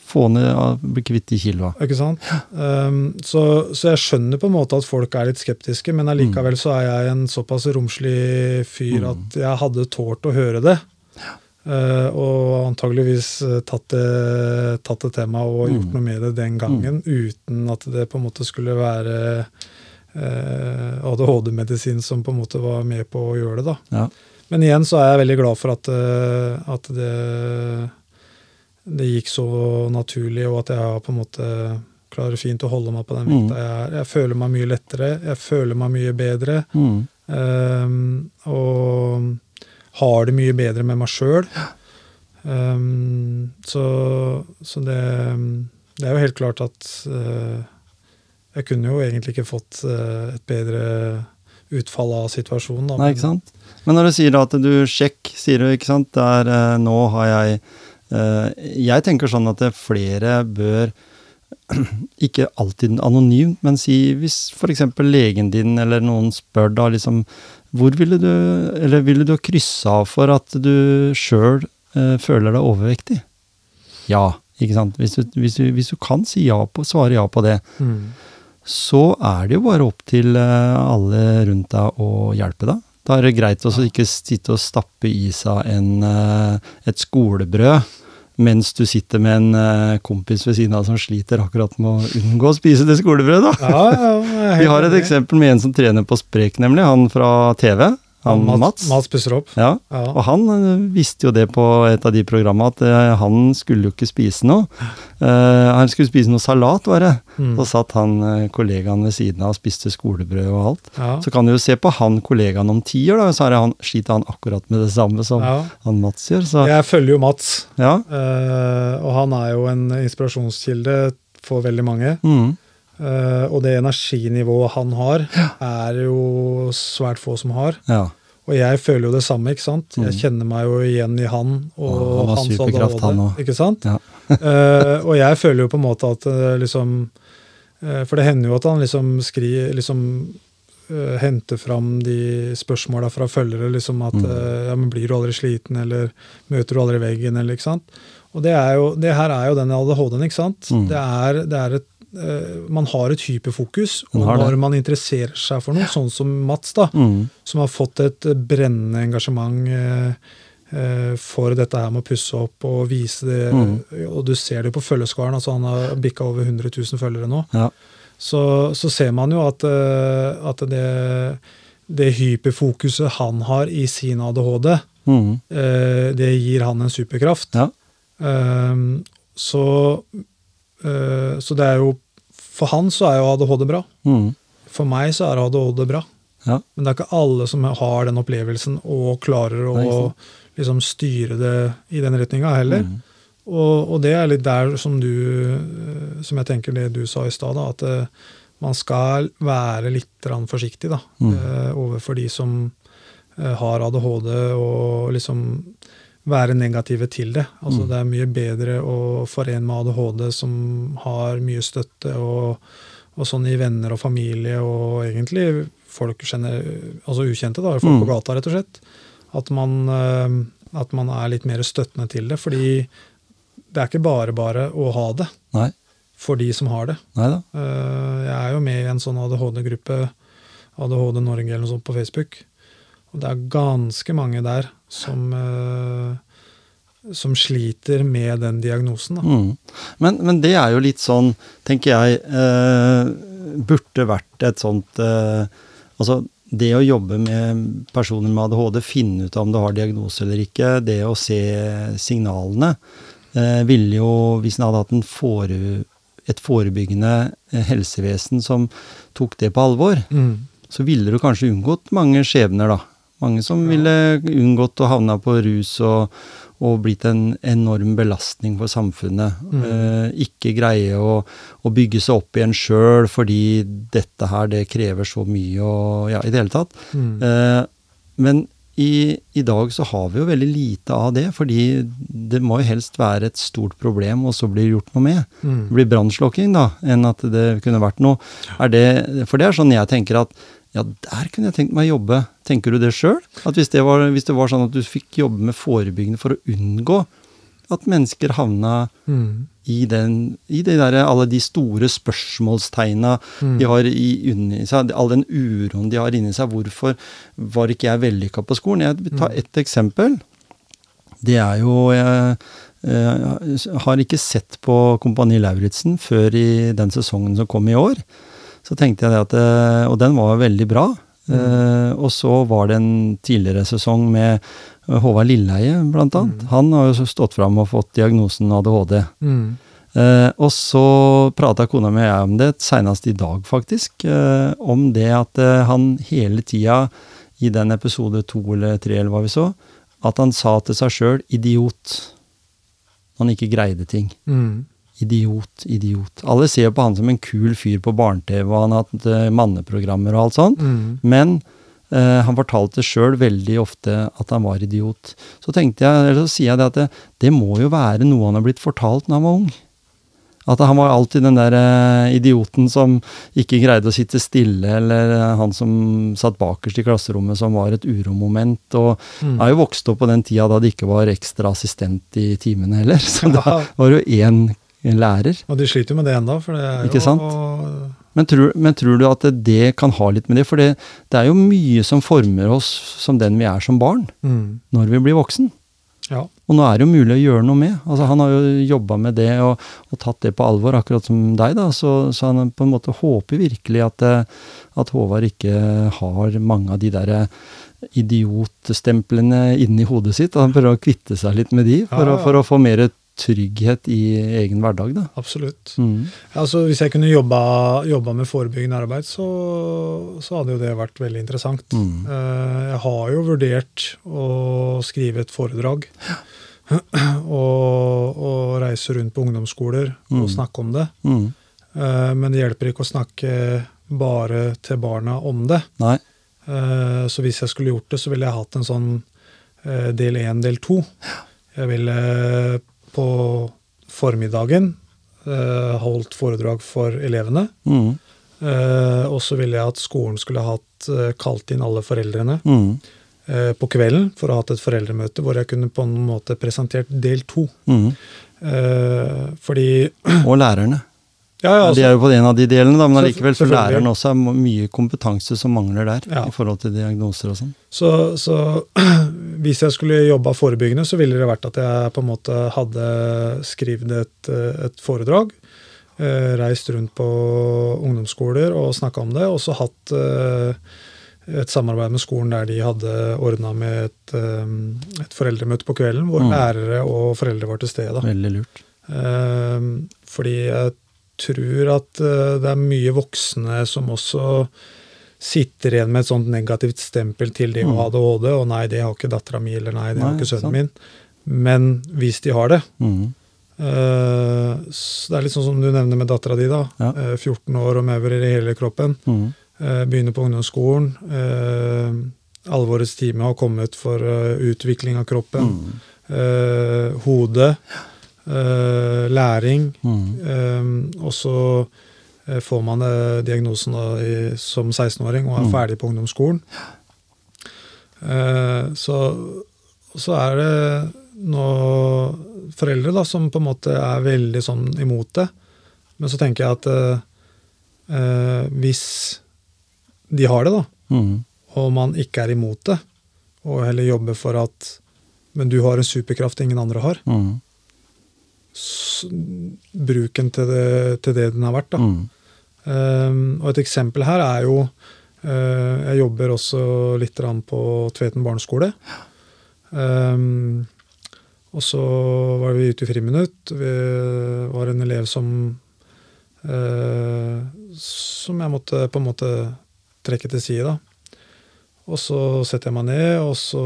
Speaker 1: få ned, bli kvitt de kiloa.
Speaker 2: Ikke sant? Um, så, så jeg skjønner på en måte at folk er litt skeptiske, men allikevel så er jeg en såpass romslig fyr at jeg hadde tålt å høre det. Uh, og antageligvis uh, tatt det, tatt det meg og gjort noe med det den gangen, uten at det på en måte skulle være ADHD-medisin som på en måte var med på å gjøre det. da.
Speaker 1: Ja.
Speaker 2: Men igjen så er jeg veldig glad for at, uh, at det, det gikk så naturlig, og at jeg på en måte klarer fint å holde meg på den
Speaker 1: Mm.
Speaker 2: vekta jeg er. Jeg føler meg mye lettere, jeg føler meg mye bedre,
Speaker 1: Mm.
Speaker 2: um, og har det mye bedre med meg sjøl. Um, så så det, det er jo helt klart at uh, jeg kunne jo egentlig ikke fått uh, et bedre utfall av situasjonen. Da.
Speaker 1: Nei, ikke sant? Men når du sier da at du sjekk, sier du, ikke sant, der eh, nå har jeg eh, Jeg tenker sånn at flere bør <clears throat> ikke alltid anonymt, men si hvis f.eks. legen din eller noen spør da liksom Hvor ville du Eller ville du ha kryssa av for at du sjøl eh, føler deg overvektig? Ja, ikke sant. Hvis du, hvis du, hvis du kan si ja på, svare ja på det,
Speaker 2: Mm.
Speaker 1: Så er det jo bare opp til eh, alle rundt deg å hjelpe deg. Da er det greit å ikke sitte og stappe i seg en, eh, et skolebrød mens du sitter med en eh, kompis ved siden av som sliter akkurat med å unngå å spise det skolebrødet.
Speaker 2: Ja, ja, <laughs>
Speaker 1: Vi har et eksempel med en som trener på Sprek, nemlig. Han fra TV. Han Mats.
Speaker 2: Mats pusser opp.
Speaker 1: Ja,
Speaker 2: Ja.
Speaker 1: og han eh, visste jo det på et av de programmene at eh, han skulle jo ikke spise noe. Uh, han skulle spise noe salat, var det.
Speaker 2: Mm.
Speaker 1: Så satt han kollegaen ved siden av og spiste skolebrød og alt.
Speaker 2: Ja.
Speaker 1: Så kan du jo se på han kollegaen om ti år, da, så han, sliter han akkurat med det samme som
Speaker 2: Ja.
Speaker 1: han Mats gjør. Så
Speaker 2: Jeg følger jo Mats,
Speaker 1: ja.
Speaker 2: eh, og han er jo en inspirasjonskilde for veldig mange.
Speaker 1: Mm.
Speaker 2: Eh, og det energinivået han har, er jo svært få som har.
Speaker 1: ja.
Speaker 2: Og jeg føler jo det samme, ikke sant? Jeg
Speaker 1: Mm.
Speaker 2: kjenner meg jo igjen i han og
Speaker 1: Ja, han var
Speaker 2: hans
Speaker 1: superkraft, han òg.
Speaker 2: ikke sant?
Speaker 1: Ja.
Speaker 2: uh, <laughs> og jeg føler jo på en måte at eh, liksom uh, For det hender jo at han liksom skri, liksom uh, henter fram de spørsmåla fra følgere, liksom at
Speaker 1: Mm.
Speaker 2: ja, men blir du aldri sliten, eller møter du aldri veggen, eller ikke sant? Og det, er jo, det her er jo den ADHD-en, ikke sant?
Speaker 1: Mm.
Speaker 2: Det er, det er et man har et hyperfokus, og
Speaker 1: man
Speaker 2: når man interesserer seg for noe, sånn som Mats, da,
Speaker 1: Mm.
Speaker 2: som har fått et eh, brennende engasjement eh, eh, for dette her med å pusse opp og vise det.
Speaker 1: Mm.
Speaker 2: Og du ser det på følgeskaren, altså han har bikka over 100 000 følgere nå.
Speaker 1: ja.
Speaker 2: Så, så ser man jo at, eh, at det, det hyperfokuset han har i sin ADHD,
Speaker 1: Mm.
Speaker 2: eh, det gir han en superkraft.
Speaker 1: ja.
Speaker 2: Eh, så, eh, så det er jo For han så er jo ADHD bra.
Speaker 1: Mm.
Speaker 2: For meg så er ADHD bra.
Speaker 1: ja.
Speaker 2: Men det er ikke alle som har den opplevelsen og klarer å liksom styre det i den retninga heller.
Speaker 1: Mm.
Speaker 2: Og, og det er litt der som du Som jeg tenker det du sa i stad, at eh, man skal være litt forsiktig da,
Speaker 1: Mm.
Speaker 2: eh, overfor de som eh, har ADHD, og liksom være negative til det. Altså
Speaker 1: Mm.
Speaker 2: Det er mye bedre å få en med ADHD som har mye støtte og, og sånn i venner og familie, og egentlig folk kjenner, altså ukjente, da, folk
Speaker 1: Mm.
Speaker 2: på gata, rett og slett. At man, eh, at man er litt mer støttende til det. Fordi det er ikke bare bare å ha det
Speaker 1: Nei.
Speaker 2: for de som har det.
Speaker 1: Neida.
Speaker 2: Eh, Jeg er jo med i en sånn ADHD-gruppe, ADHD Norge eller noe sånt på Facebook. Og det er ganske mange der som, eh, som sliter med den diagnosen.
Speaker 1: Mm. Men, men det er jo litt sånn, tenker jeg, eh, burde vært et sånt eh, Altså, det å jobbe med personer med ADHD, finne ut om du har diagnose eller ikke, det å se signalene, eh, ville jo, hvis en hadde hatt en fore, et forebyggende helsevesen som tok det på alvor,
Speaker 2: Mm.
Speaker 1: så ville du kanskje unngått mange skjebner, da. Mange som ville unngått å havne på rus og, og blitt en enorm belastning for samfunnet.
Speaker 2: Mm.
Speaker 1: Eh, ikke greie å, å bygge seg opp igjen sjøl fordi dette her, det krever så mye og ja, i det hele tatt.
Speaker 2: Mm.
Speaker 1: Eh, men i, i dag så har vi jo veldig lite av det, fordi det må jo helst være et stort problem, og så blir det gjort noe med.
Speaker 2: Mm.
Speaker 1: Det blir brannslukking, da, enn at det kunne vært noe. Er det, for det er sånn jeg tenker at ja, der kunne jeg tenkt meg å jobbe. Tenker du det sjøl? Hvis det, var, hvis det var sånn at du fikk jobbe med forebyggende for å unngå at mennesker havna
Speaker 2: Mm.
Speaker 1: i, den, i det der, alle de store spørsmålstegna
Speaker 2: Mm.
Speaker 1: de har i, inni seg, all den uroen de har inni seg. Hvorfor var ikke jeg vellykka på skolen? Jeg vil ta
Speaker 2: Mm.
Speaker 1: ett eksempel. Det er jo Jeg, jeg har ikke sett på Kompani Lauritzen før i den sesongen som kom i år. Så tenkte jeg det at eh, Og den var veldig bra. Eh, og så var det en tidligere sesong med eh, Håvard Lilleheie, blant annet.
Speaker 2: Mm.
Speaker 1: Han har jo stått fram og fått diagnosen ADHD.
Speaker 2: Mm.
Speaker 1: Og så prata kona mi og jeg om det, senest i dag faktisk, om det at han hele tida i den episode to eller tre, eller hva vi så, at han sa til seg sjøl 'idiot' når han ikke greide ting.
Speaker 2: Mm.
Speaker 1: Idiot, idiot. Alle ser på han som en kul fyr på barne-TV, og han har hatt eh, manneprogrammer og alt sånt.
Speaker 2: Mm.
Speaker 1: Men eh, han fortalte sjøl veldig ofte at han var idiot. Så tenkte jeg, eller så sier jeg det at det, det må jo være noe han har blitt fortalt når han var ung. At han var alltid den der eh, idioten som ikke greide å sitte stille, eller han som satt bakerst i klasserommet som var et uromoment. Og
Speaker 2: Mm.
Speaker 1: jeg er jo vokst opp på den tida da det ikke var ekstra assistent i timene heller. <laughs> Så da var det jo én lærer.
Speaker 2: Og de sliter jo med det ennå,
Speaker 1: Ikke
Speaker 2: jo
Speaker 1: sant? Men tror, men tror du at det kan ha litt med det? For det, det er jo mye som former oss som den vi er som barn,
Speaker 2: Mm.
Speaker 1: når vi blir voksen.
Speaker 2: Ja.
Speaker 1: Og nå er det jo mulig å gjøre noe med. Altså Han har jo jobba med det og, og tatt det på alvor, akkurat som deg. da, Så, så han på en måte håper virkelig at, eh, at Håvard ikke har mange av de der eh, idiotstemplene inni hodet sitt. og Han prøver å kvitte seg litt med de, for,
Speaker 2: Ja,
Speaker 1: å, for å få mer trygghet i egen hverdag. da.
Speaker 2: Absolutt.
Speaker 1: Mm.
Speaker 2: Altså, hvis jeg kunne jobba, jobba med forebyggende arbeid, så, så hadde jo det vært veldig interessant.
Speaker 1: Mm.
Speaker 2: Eh, Jeg har jo vurdert å skrive et foredrag. og, og reise rundt på ungdomsskoler og
Speaker 1: Mm.
Speaker 2: snakke om det.
Speaker 1: Mm.
Speaker 2: Eh, Men det hjelper ikke å snakke bare til barna om det.
Speaker 1: Nei.
Speaker 2: Eh, Så hvis jeg skulle gjort det, så ville jeg hatt en sånn del én, del to. Jeg ville på formiddagen eh, holdt foredrag for elevene.
Speaker 1: Mm.
Speaker 2: Eh, Og så ville jeg at skolen skulle hatt eh, kalt inn alle foreldrene
Speaker 1: Mm.
Speaker 2: på kvelden for å ha hatt et foreldremøte hvor jeg kunne på en måte presentert del to.
Speaker 1: Mm.
Speaker 2: Fordi <clears throat>
Speaker 1: Og lærerne.
Speaker 2: Ja, ja,
Speaker 1: de
Speaker 2: altså,
Speaker 1: er jo på en av de delene, da, men allikevel så
Speaker 2: lærer
Speaker 1: læreren også mye kompetanse som mangler der,
Speaker 2: Ja.
Speaker 1: i forhold til diagnoser og sånn.
Speaker 2: så, så <clears throat> hvis jeg skulle jobba forebyggende, så ville det vært at jeg på en måte hadde skrevet et, et foredrag. eh, Reist rundt på ungdomsskoler og snakka om det. Og så hatt eh, et samarbeid med skolen der de hadde ordna med et, eh, et foreldremøte på kvelden, hvor
Speaker 1: Mm.
Speaker 2: lærere og foreldre var til stede.
Speaker 1: Veldig lurt.
Speaker 2: Fordi jeg tror at eh, det er mye voksne som også sitter igjen med et sånt negativt stempel til de med
Speaker 1: Mm.
Speaker 2: ADHD, og nei, det har ikke dattera mi, eller nei, det har ikke sønnen
Speaker 1: sant.
Speaker 2: min. Men hvis de har det
Speaker 1: Mm.
Speaker 2: eh, så Det er litt sånn som du nevner med dattera di, da.
Speaker 1: Ja.
Speaker 2: Eh, 14 år og mever i hele kroppen.
Speaker 1: Mm.
Speaker 2: eh, Begynner på ungdomsskolen. eh, Alvorets time har kommet for eh, utvikling av kroppen.
Speaker 1: Mm.
Speaker 2: eh, Eh, Læring.
Speaker 1: Mm.
Speaker 2: Um, og så eh, får man eh, diagnosen i, som 16-åring og er
Speaker 1: Mm.
Speaker 2: ferdig på ungdomsskolen. Eh, så, så er det nå foreldre da, som på en måte er veldig sånn imot det. Men så tenker jeg at hvis de har det, da,
Speaker 1: Mm.
Speaker 2: og man ikke er imot det, og heller jobber for at Men du har en superkraft ingen andre har.
Speaker 1: Mm.
Speaker 2: S- Bruk den til det, til det den har vært.
Speaker 1: Mm.
Speaker 2: Um, og et eksempel her er jo uh, Jeg jobber også litt på Tveten barneskole. Um, og så var vi ute i friminutt. Vi var en elev som uh, Som jeg måtte på en måte trekke til side, da. Og så setter jeg meg ned, og så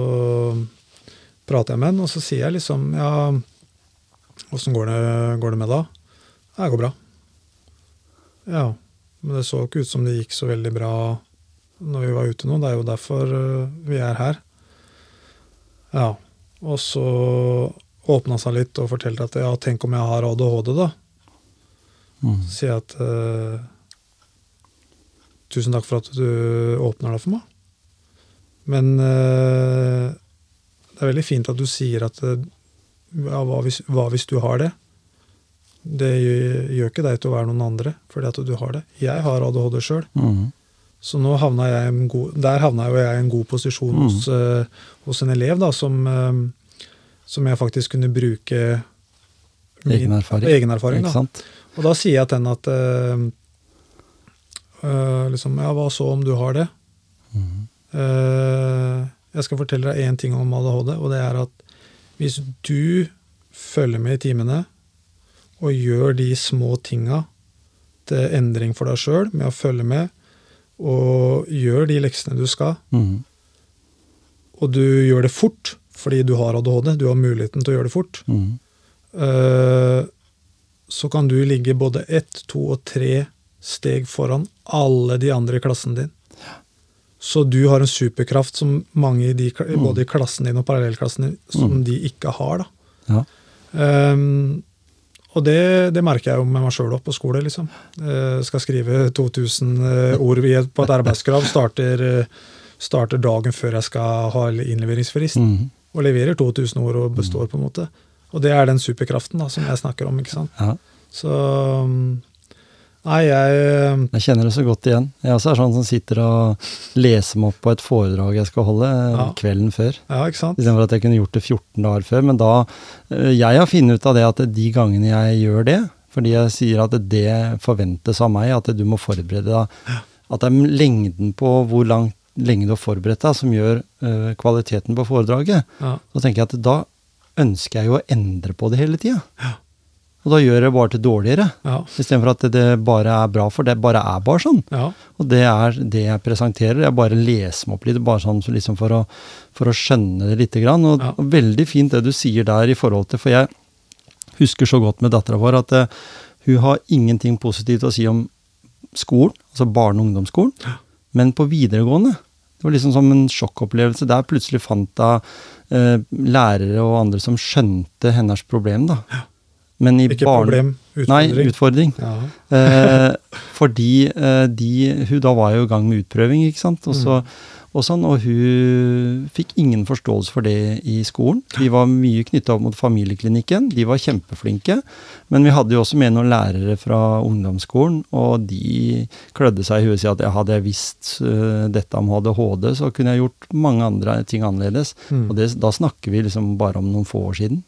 Speaker 2: prater jeg med han, og så sier jeg liksom Ja, åssen går, går det med da? Det går bra. Ja, men det så ikke ut som det gikk så veldig bra når vi var ute nå. Det er jo derfor øh, vi er her. Ja. Og så åpna seg litt og fortalte at ja, tenk om jeg har ADHD, da.
Speaker 1: Mm.
Speaker 2: Så sier jeg at øh, tusen takk for at du åpner deg for meg. Men øh, det er veldig fint at du sier at ja, hva, hvis, hva hvis du har det? Det gjør, ikke deg til å være noen andre fordi at du har det. Jeg har ADHD sjøl.
Speaker 1: Mm.
Speaker 2: Så nå havna jeg en god, der havna jo jeg i en god posisjon
Speaker 1: Mm.
Speaker 2: hos, eh, hos en elev da, som, eh, som jeg faktisk kunne bruke min-
Speaker 1: Egen erfaring.
Speaker 2: egen erfaring da. Og da sier jeg til henne at eh, liksom, Ja, hva så om du har det?
Speaker 1: Mm.
Speaker 2: Jeg skal fortelle deg én ting om ADHD, og det er at hvis du følger med i timene og gjør de små tinga til endring for deg sjøl med å følge med, og gjør de leksene du skal,
Speaker 1: Mm.
Speaker 2: og du gjør det fort fordi du har ADHD, du har muligheten til å gjøre det fort,
Speaker 1: Mm.
Speaker 2: eh, så kan du ligge både ett, to og tre steg foran alle de andre i klassen din. Så du har en superkraft som mange i de,
Speaker 1: Mm.
Speaker 2: både i klassen din og parallellklassen din, som de ikke har. da.
Speaker 1: Ja.
Speaker 2: Um, og det, det merker jeg jo med meg sjøl på skole. liksom. Uh, skal skrive 2000 uh, ord i et- på et arbeidskrav. Starter, eh, starter dagen før jeg skal ha innleveringsfrist.
Speaker 1: Mm.
Speaker 2: Og leverer 2000 ord og består, på en måte. Og det er den superkraften da, som jeg snakker om. ikke sant?
Speaker 1: Ja.
Speaker 2: Så um, Nei, jeg
Speaker 1: Jeg kjenner det så godt igjen. Jeg også er sånn som sitter og leser meg opp på et foredrag jeg skal holde eh,
Speaker 2: Ja.
Speaker 1: kvelden før.
Speaker 2: Ja, ikke sant?
Speaker 1: Istedenfor at jeg kunne gjort det 14 dager før. Men da eh, Jeg har funnet ut av det at de gangene jeg gjør det, fordi jeg sier at det forventes av meg, at du må forberede deg At det er lengden på hvor langt, lenge du har forberedt deg, som gjør uh, kvaliteten på foredraget.
Speaker 2: Ja,
Speaker 1: Så tenker jeg at da ønsker jeg jo å endre på det hele tida. Og da gjør det bare til dårligere.
Speaker 2: ja,
Speaker 1: Istedenfor at det bare er bra, for det bare er bare sånn.
Speaker 2: ja.
Speaker 1: Og det er det jeg presenterer. Jeg bare leser meg opp litt, bare sånn så liksom for, å, for å skjønne det lite grann. Og,
Speaker 2: Ja.
Speaker 1: og veldig fint det du sier der i forhold til For jeg husker så godt med dattera vår at uh, hun har ingenting positivt å si om skolen, altså barne- og ungdomsskolen. Men på videregående det var liksom som en sjokkopplevelse. Der plutselig fant hun eh, lærere og andre som skjønte hennes problem. da. Men i
Speaker 2: Ikke
Speaker 1: barne-
Speaker 2: problem,
Speaker 1: Nei,
Speaker 2: utfordring.
Speaker 1: utfordring.
Speaker 2: Ja,
Speaker 1: Eh, fordi eh, de, hun da var jo i gang med utprøving, ikke sant. Og, så, og, sånn, og hun fikk ingen forståelse for det i skolen. De var mye knytta opp mot familieklinikken. De var kjempeflinke. Men vi hadde jo også med noen lærere fra ungdomsskolen, og de klødde seg i huet og sa at hadde jeg visst uh, dette om ADHD, så kunne jeg gjort mange andre ting annerledes.
Speaker 2: Mm.
Speaker 1: Og det, da snakker vi liksom bare om noen få år siden.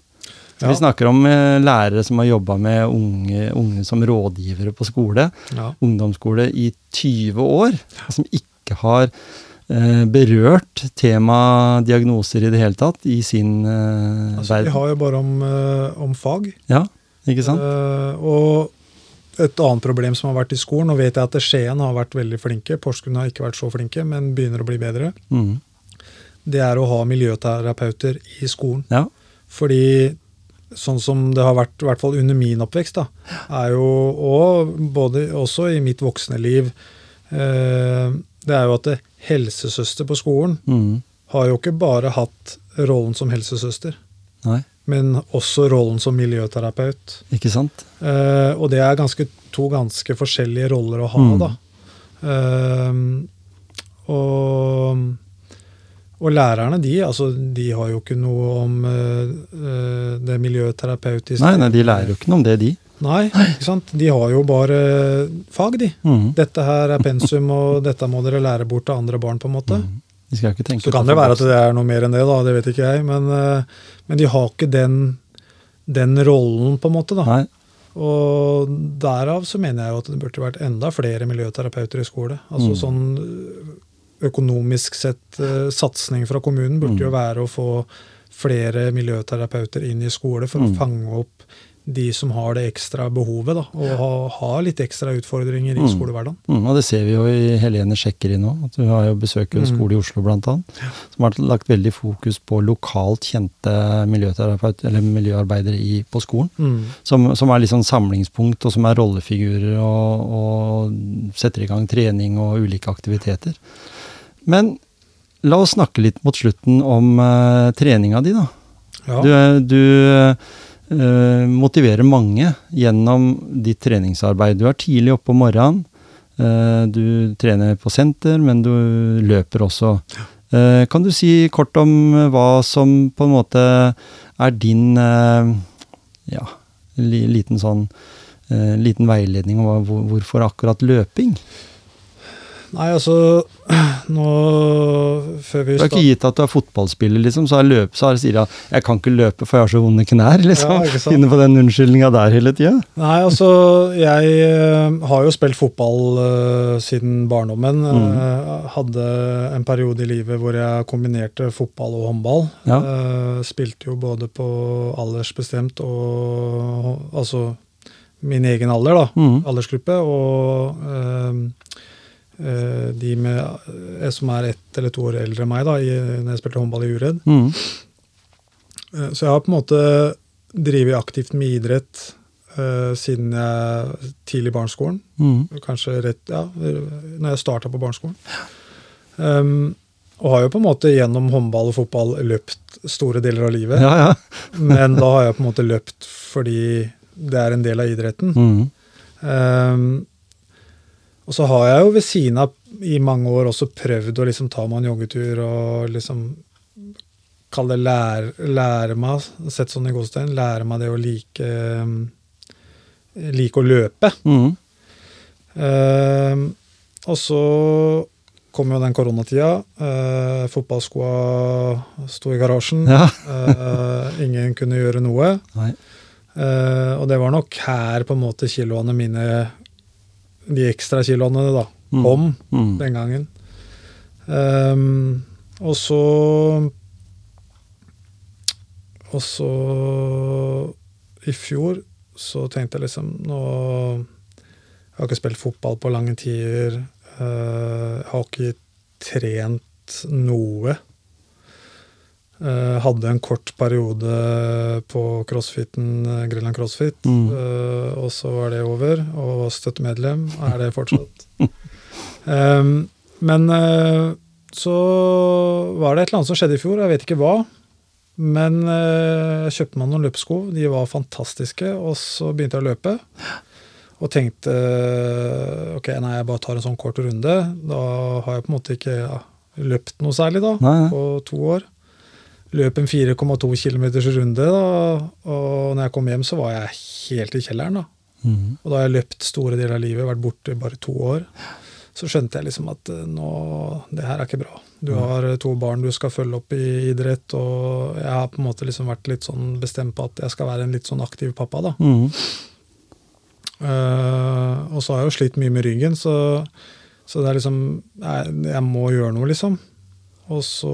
Speaker 2: Ja.
Speaker 1: Vi snakker om eh, lærere som har jobba med unge, unge som rådgivere på skole,
Speaker 2: ja.
Speaker 1: ungdomsskole, i 20 år, som ikke har eh, berørt tema diagnoser i det hele tatt i sin eh,
Speaker 2: Altså, vi har jo bare om, eh, om fag.
Speaker 1: Ja, ikke sant?
Speaker 2: Eh, og et annet problem som har vært i skolen, og vet jeg at Skien har vært veldig flinke, Porsgrunn har ikke vært så flinke, men begynner å bli bedre,
Speaker 1: Mm.
Speaker 2: det er å ha miljøterapeuter i skolen.
Speaker 1: Ja.
Speaker 2: Fordi sånn som det har vært, i hvert fall under min oppvekst, da, er jo, og både også i mitt voksne liv, eh, det er jo at det, helsesøster på skolen
Speaker 1: Mm.
Speaker 2: har jo ikke bare hatt rollen som helsesøster,
Speaker 1: Nei,
Speaker 2: men også rollen som miljøterapeut.
Speaker 1: ikke sant?
Speaker 2: Eh, og det er ganske, to ganske forskjellige roller å ha,
Speaker 1: Mm.
Speaker 2: da. Eh, og, og lærerne, de, altså, de har jo ikke noe om eh, det miljøterapeutiske.
Speaker 1: Nei, nei, de lærer jo ikke noe om det, de.
Speaker 2: Nei, ikke sant? De har jo bare fag, de.
Speaker 1: Mm.
Speaker 2: Dette her er pensum, og dette må dere lære bort til andre barn, på en måte.
Speaker 1: Mm. De skal ikke tenke
Speaker 2: Så kan det være at det er noe mer enn det, da, det vet ikke jeg. Men, eh, men de har ikke den, den rollen, på en måte. da.
Speaker 1: Nei,
Speaker 2: Og derav så mener jeg jo at det burde vært enda flere miljøterapeuter i skole. Altså
Speaker 1: Mm.
Speaker 2: sånn økonomisk sett eh, satsing fra kommunen burde
Speaker 1: Mm.
Speaker 2: jo være å få flere miljøterapeuter inn i skole for
Speaker 1: Mm.
Speaker 2: å fange opp de som har det ekstra behovet, da, og har, ha litt ekstra utfordringer i
Speaker 1: Mm.
Speaker 2: skolehverdagen.
Speaker 1: Mm, og det ser vi jo i Helene sjekker inn nå. at hun har jo besøker jo
Speaker 2: Mm.
Speaker 1: skole i Oslo annet, som har lagt veldig fokus på lokalt kjente miljøarbeidere i, på skolen.
Speaker 2: Mm.
Speaker 1: Som, som er sånn samlingspunkt, og som er rollefigurer og, og setter i gang trening og ulike aktiviteter. Men la oss snakke litt mot slutten om uh, treninga di, da.
Speaker 2: Ja.
Speaker 1: Du, du uh, motiverer mange gjennom ditt treningsarbeid. Du er tidlig oppe om morgenen. Uh, du trener på senter, men du løper også. Eh, kan du si kort om hva som på en måte er din ja, li, liten sånn liten veiledning om hvorfor akkurat løping?
Speaker 2: Nei, altså Nå Før vi
Speaker 1: Det er ikke gitt at du er fotballspiller, liksom, så, er løp, så er jeg sier jeg jeg kan ikke løpe for jeg har så vonde knær. liksom.
Speaker 2: Ja,
Speaker 1: Inne på den unnskyldninga der hele tida.
Speaker 2: Nei, altså Jeg eh, har jo spilt fotball uh, siden barndommen.
Speaker 1: Mm.
Speaker 2: Uh, hadde en periode i livet hvor jeg kombinerte fotball og håndball.
Speaker 1: Ja.
Speaker 2: Uh, spilte jo både på aldersbestemt og Altså min egen alder, da.
Speaker 1: Mm.
Speaker 2: Aldersgruppe. Og de med, eh, som er ett eller to år eldre enn meg, da, i, når jeg spilte håndball i Uredd.
Speaker 1: Mm.
Speaker 2: Eh, Så jeg har på en måte drevet aktivt med idrett uh, siden jeg tidlig i barneskolen.
Speaker 1: Mm.
Speaker 2: Kanskje rett ja, når jeg starta på barneskolen. Um, og har jo på en måte gjennom håndball og fotball løpt store deler av livet.
Speaker 1: Ja, ja. <laughs>
Speaker 2: Men da har jeg på en måte løpt fordi det er en del av idretten.
Speaker 1: Mm.
Speaker 2: Um, og så har jeg jo ved siden av i mange år også prøvd å liksom ta meg en joggetur og liksom Kalle det lære, lære meg, sett sånn i godstein, lære meg det å like um, like å løpe.
Speaker 1: Mm.
Speaker 2: Uh, og så kom jo den koronatida. Uh, Fotballskoa sto i garasjen.
Speaker 1: Ja.
Speaker 2: Uh, ingen kunne gjøre noe. Eh, og det var nok her på en måte kiloene mine, de ekstra kiloene, da,
Speaker 1: Mm.
Speaker 2: kom
Speaker 1: Mm.
Speaker 2: den gangen. Um, og så Og så i fjor så tenkte jeg liksom nå Jeg har ikke spilt fotball på lange tider. Uh, jeg har ikke trent noe. Eh, hadde en kort periode på crossfiten, eh, Grønland CrossFit,
Speaker 1: Mm.
Speaker 2: eh, og så var det over. Og støttemedlem, er det fortsatt. <laughs> um, men så var det et eller annet som skjedde i fjor, jeg vet ikke hva. Men jeg kjøpte meg noen løpesko, de var fantastiske, og så begynte jeg å løpe. Og tenkte ok, nei, jeg bare tar en sånn kort runde. Da har jeg på en måte ikke ja, løpt noe særlig da,
Speaker 1: Nei, nei.
Speaker 2: på to år. Løp en 4,2 km runde, da, og når jeg kom hjem, så var jeg helt i kjelleren. da.
Speaker 1: Mm.
Speaker 2: Og da har jeg løpt store deler av livet, vært borte i bare to år. Så skjønte jeg liksom at eh, nå, det her er ikke bra. Du har eh, to barn du skal følge opp i idrett, og jeg har på en måte liksom vært litt sånn bestemt på at jeg skal være en litt sånn aktiv pappa. da.
Speaker 1: Mm.
Speaker 2: Uh, og så har jeg jo slitt mye med ryggen, så, så det er liksom jeg, jeg må gjøre noe, liksom. Og så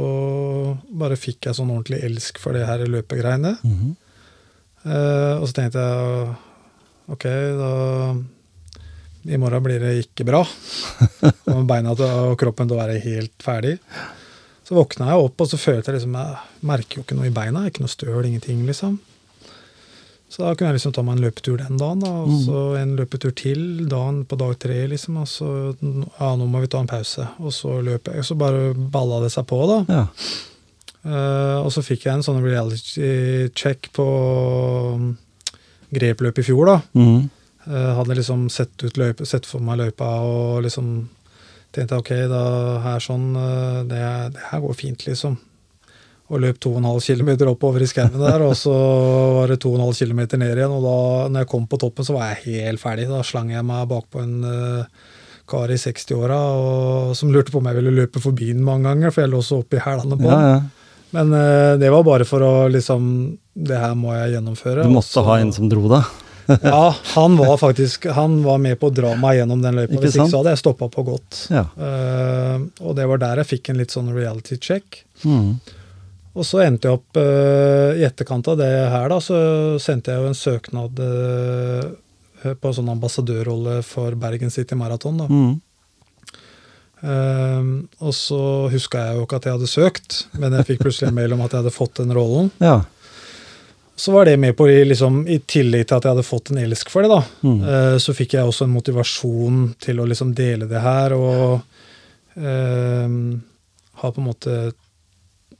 Speaker 2: bare fikk jeg sånn ordentlig elsk for det her løpegreiene.
Speaker 1: Mhm.
Speaker 2: Eh, og så tenkte jeg ok, da I morgen blir det ikke bra. <laughs> Og beina og kroppen til å være helt ferdig. Så våkna jeg opp, og så følte jeg liksom Jeg merker jo ikke noe i beina. Ikke noe støl, ingenting, liksom. Så da kunne jeg liksom ta meg en løpetur den dagen, da, og så en løpetur til dagen på dag tre, liksom. Og så ja, nå må vi ta en pause. Og så løp jeg, og så bare balla det seg på, da.
Speaker 1: Ja.
Speaker 2: Uh, og så fikk jeg en sånn reality check på grepløpet grepløp i fjor, da.
Speaker 1: Mm.
Speaker 2: Uh, hadde liksom sett, ut løype, sett for meg løypa og liksom tenkte ok, da her sånn eh, det, det her går fint, liksom. Og løp 2,5 km oppover i skauen der, og så var det 2,5 km ned igjen. Og da når jeg kom på toppen, så var jeg helt ferdig. Da slang jeg meg bakpå en uh, kar i 60-åra som lurte på om jeg ville løpe forbi den mange ganger, for jeg lå så oppi hælene på den.
Speaker 1: ja.
Speaker 2: Men uh, det var bare for å liksom Det her må jeg gjennomføre.
Speaker 1: Du måtte
Speaker 2: så-
Speaker 1: ha en som dro deg. <laughs>
Speaker 2: ja, han var faktisk Han var med på å dra meg gjennom den løypa. Hvis ikke så hadde jeg stoppa på godt.
Speaker 1: Ja.
Speaker 2: Uh, og det var der jeg fikk en litt sånn reality check.
Speaker 1: Mhm.
Speaker 2: Og så endte jeg opp eh, i etterkant av det her, da, så sendte jeg jo en søknad eh, på en sånn ambassadørrolle for Bergen City Marathon. da.
Speaker 1: Mm.
Speaker 2: Ehm, og så huska jeg jo ikke at jeg hadde søkt, men jeg fikk plutselig en mail om at jeg hadde fått den rollen.
Speaker 1: Ja.
Speaker 2: Så var det med på, i liksom, i tillegg til at jeg hadde fått en elsk for det, da,
Speaker 1: Mm.
Speaker 2: uh, så fikk jeg også en motivasjon til å liksom dele det her, og uh, ha på en måte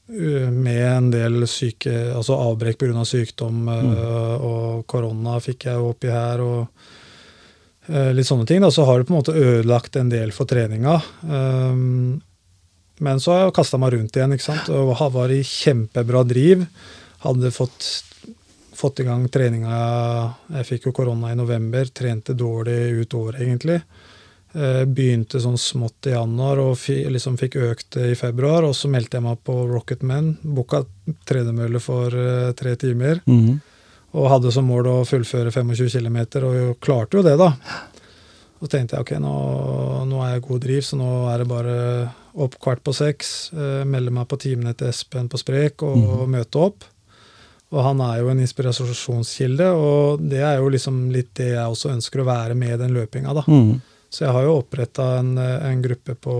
Speaker 2: med en del syke, altså avbrekk pga. sykdom eh, og korona fikk jeg oppi her, og eh, litt sånne ting. Da, så har det på en måte ødelagt en del for treninga. Um, men så har jeg kasta meg rundt igjen ikke sant? og var i kjempebra driv. Hadde fått, fått i gang treninga Jeg fikk jo korona i november, trente dårlig ut året, egentlig. Eh, Begynte sånn smått i januar og liksom fikk økt det i februar. Og så meldte jeg meg på Rocket Man. Booka tredemølle for eh, tre timer.
Speaker 1: Mhm.
Speaker 2: Og hadde som mål å fullføre 25 km, og klarte jo det, da. Så tenkte jeg ok, nå, nå er jeg god driv, så nå er det bare opp kvart på seks. Eh, melde meg på timene til Espen på Sprek og møte opp. Og han er jo en inspirasjonskilde, og det er jo liksom litt det jeg også ønsker å være med i den løpinga, da.
Speaker 1: Mhm.
Speaker 2: Så jeg har jo oppretta en, en gruppe på,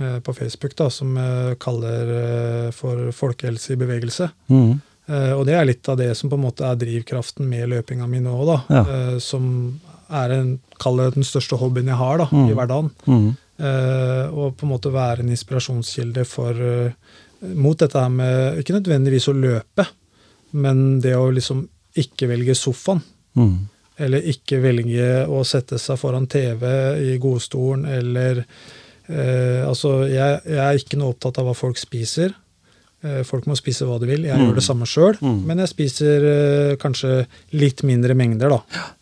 Speaker 2: eh, på Facebook da, som kaller eh, for Folkehelse i bevegelse.
Speaker 1: Mhm.
Speaker 2: Eh, og det er litt av det som på en måte er drivkraften med løpinga mi nå, da.
Speaker 1: Ja.
Speaker 2: Eh, som er en, det den største hobbyen jeg har da,
Speaker 1: Mm.
Speaker 2: i hverdagen.
Speaker 1: Mm.
Speaker 2: Eh, og på en måte være en inspirasjonskilde for eh, mot dette her med ikke nødvendigvis å løpe, men det å liksom ikke velge sofaen.
Speaker 1: Mhm.
Speaker 2: Eller ikke velge å sette seg foran TV i godstolen, eller eh, Altså, jeg, jeg er ikke noe opptatt av hva folk spiser. Eh, folk må spise hva de vil. Jeg
Speaker 1: Mm.
Speaker 2: gjør det samme sjøl,
Speaker 1: Mm.
Speaker 2: men jeg spiser eh, kanskje litt mindre mengder, da.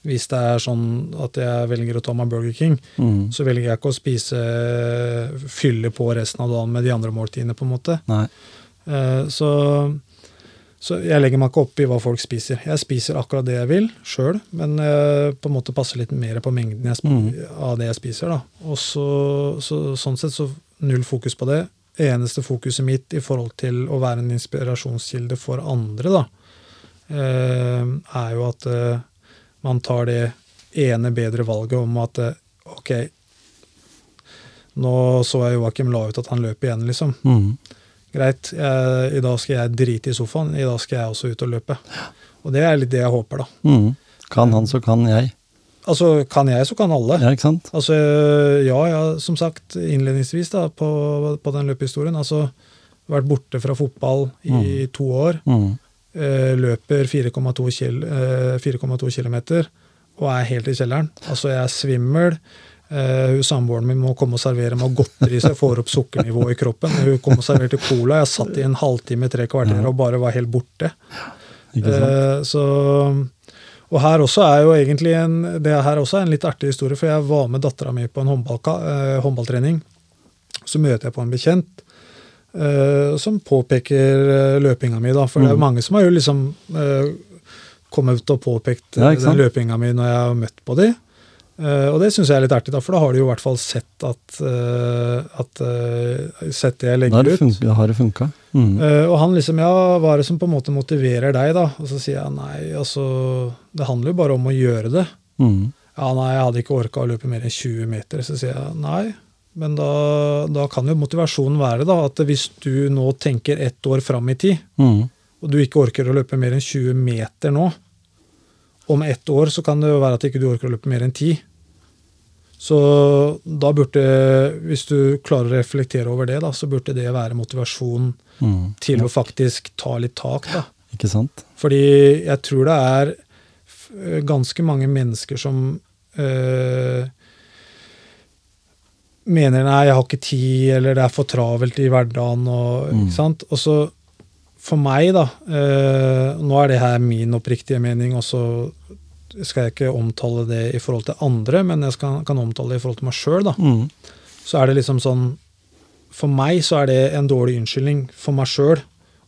Speaker 2: Hvis det er sånn at jeg velger å ta meg Burger King,
Speaker 1: mm.
Speaker 2: så velger jeg ikke å spise fylle på resten av dagen med de andre måltidene, på en måte.
Speaker 1: Nei.
Speaker 2: Eh, Så, så jeg legger meg ikke opp i hva folk spiser. Jeg spiser akkurat det jeg vil sjøl, men jeg på en måte passer litt mer på mengden
Speaker 1: Mm.
Speaker 2: av det jeg spiser. da. Og så, så, Sånn sett så null fokus på det. Eneste fokuset mitt i forhold til å være en inspirasjonskilde for andre, da, eh, er jo at eh, man tar det ene bedre valget om at eh, ok, nå så jeg Joakim la ut at han løper igjen, liksom.
Speaker 1: Mhm.
Speaker 2: Greit, jeg, i dag skal jeg drite i sofaen, i dag skal jeg også ut og løpe. Og det er litt det jeg håper, da.
Speaker 1: Mm. Kan han, så kan jeg.
Speaker 2: Altså, kan jeg, så kan alle.
Speaker 1: Ja, ikke sant?
Speaker 2: Altså, ja, ja, som sagt innledningsvis da, på, på den løpehistorien. Altså, vært borte fra fotball i to år.
Speaker 1: Mm.
Speaker 2: eh, løper 4,2 kil, eh, km og er helt i kjelleren. Altså, jeg er svimmel. Eh, hun Samboeren min må komme og servere meg godteri så jeg får opp sukkernivået i kroppen. Hun kom og serverte cola. Jeg satt i en halvtime, tre kvarter og bare var helt borte.
Speaker 1: Uh.
Speaker 2: Eh, så, og her også er jo egentlig en, det her også er en litt artig historie, for jeg var med dattera mi på en håndballka, uh, håndballtrening. Så møter jeg på en bekjent eh, som påpeker eh, løpinga mi, da. For det er
Speaker 1: Mm.
Speaker 2: mange som har jo liksom kommet kommet og påpekt
Speaker 1: Ja,
Speaker 2: eh, den løpinga mi når jeg har møtt på de. Eh, og det syns jeg er litt artig, da, for da har de jo i hvert fall sett at, uh, at uh, Sett det jeg legger
Speaker 1: det
Speaker 2: ut.
Speaker 1: Da Har det funka.
Speaker 2: Mm. Og han liksom, ja, hva er det som på en måte motiverer deg, da? Og så sier jeg nei, altså, det handler jo bare om å gjøre det.
Speaker 1: Mm.
Speaker 2: Ja, nei, jeg hadde ikke orka å løpe mer enn 20 meter. Så sier jeg nei, men da, da kan jo motivasjonen være da, at hvis du nå tenker ett år fram i tid,
Speaker 1: mm.
Speaker 2: og du ikke orker å løpe mer enn 20 meter nå, om ett år så kan det jo være at ikke du orker å løpe mer enn 10. Så da burde, hvis du klarer å reflektere over det, da, så burde det være motivasjon
Speaker 1: mm.
Speaker 2: til å faktisk ta litt tak. da.
Speaker 1: Ikke sant?
Speaker 2: Fordi jeg tror det er ganske mange mennesker som øh, mener nei, jeg har ikke tid, eller det er for travelt i hverdagen. Og,
Speaker 1: Mm.
Speaker 2: ikke sant? og så for meg, da øh, Nå er det her min oppriktige mening, og så skal jeg ikke omtale det i forhold til andre, men jeg skal, kan omtale det i forhold til meg sjøl. da
Speaker 1: Mm.
Speaker 2: så er det liksom sånn For meg så er det en dårlig unnskyldning for meg sjøl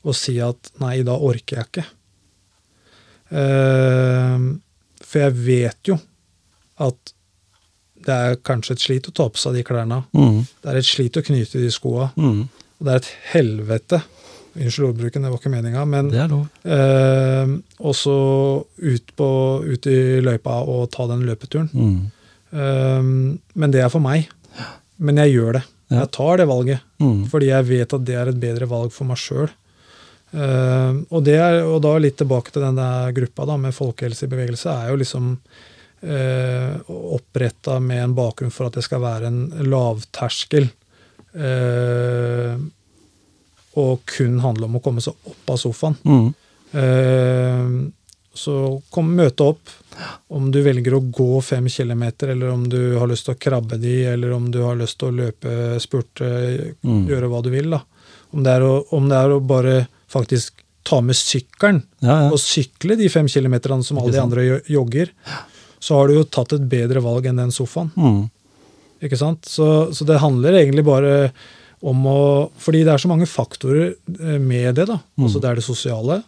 Speaker 2: å si at nei, da orker jeg ikke. Uh, for jeg vet jo at det er kanskje et slit å ta på seg de klærne.
Speaker 1: Mm.
Speaker 2: Det er et slit å knyte de skoa.
Speaker 1: Mm.
Speaker 2: Og det er et helvete Unnskyld ordbruken, det var ikke meninga. Men eh, også ut, på, ut i løypa og ta den løpeturen.
Speaker 1: Mm.
Speaker 2: Eh, men det er for meg. Men jeg gjør det.
Speaker 1: Ja.
Speaker 2: Jeg tar det valget.
Speaker 1: Mm.
Speaker 2: Fordi jeg vet at det er et bedre valg for meg sjøl. og, det er- og da litt tilbake til den der gruppa da, med folkehelse i bevegelse, er jo liksom uh, oppretta med en bakgrunn for at det skal være en lavterskel. Og kun handle om å komme seg opp av sofaen.
Speaker 1: Mm.
Speaker 2: Eh, så kom, møte opp. Om du velger å gå fem kilometer, eller om du har lyst til å krabbe de, eller om du har lyst til å løpe, spurte,
Speaker 1: Mm.
Speaker 2: gjøre hva du vil. da. Om det, å, om det er å bare faktisk ta med sykkelen
Speaker 1: Ja, ja.
Speaker 2: og sykle de fem kilometerne som alle de andre jogger, så har du jo tatt et bedre valg enn den sofaen.
Speaker 1: Mm.
Speaker 2: Ikke sant? Så, så det handler egentlig bare om å Fordi det er så mange faktorer eh, med det. da.
Speaker 1: Mm.
Speaker 2: Altså Det er det sosiale.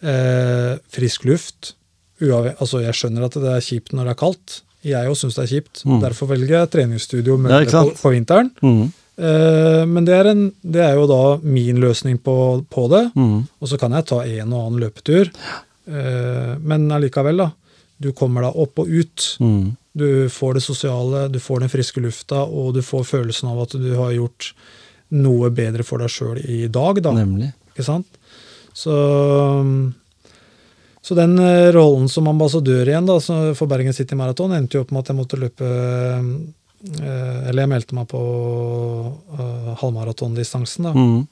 Speaker 2: Eh, frisk luft. Uavhengig, altså Jeg skjønner at det er kjipt når det er kaldt. Jeg òg syns det er kjipt.
Speaker 1: Mm.
Speaker 2: Derfor velger jeg treningsstudio
Speaker 1: Ja,
Speaker 2: på, på vinteren.
Speaker 1: Mm.
Speaker 2: Eh, men det er, en, det er jo da min løsning på, på det.
Speaker 1: Mm.
Speaker 2: Og så kan jeg ta en og annen løpetur. Eh, men allikevel, da. Du kommer deg opp og ut.
Speaker 1: Mm.
Speaker 2: Du får det sosiale, du får den friske lufta, og du får følelsen av at du har gjort noe bedre for deg sjøl i dag, da.
Speaker 1: Nemlig.
Speaker 2: Ikke sant? Så, så den eh, rollen som ambassadør igjen da, for Bergen City Marathon endte jo opp med at jeg måtte løpe eh, Eller jeg meldte meg på uh, halvmaratondistansen, da.
Speaker 1: Mm.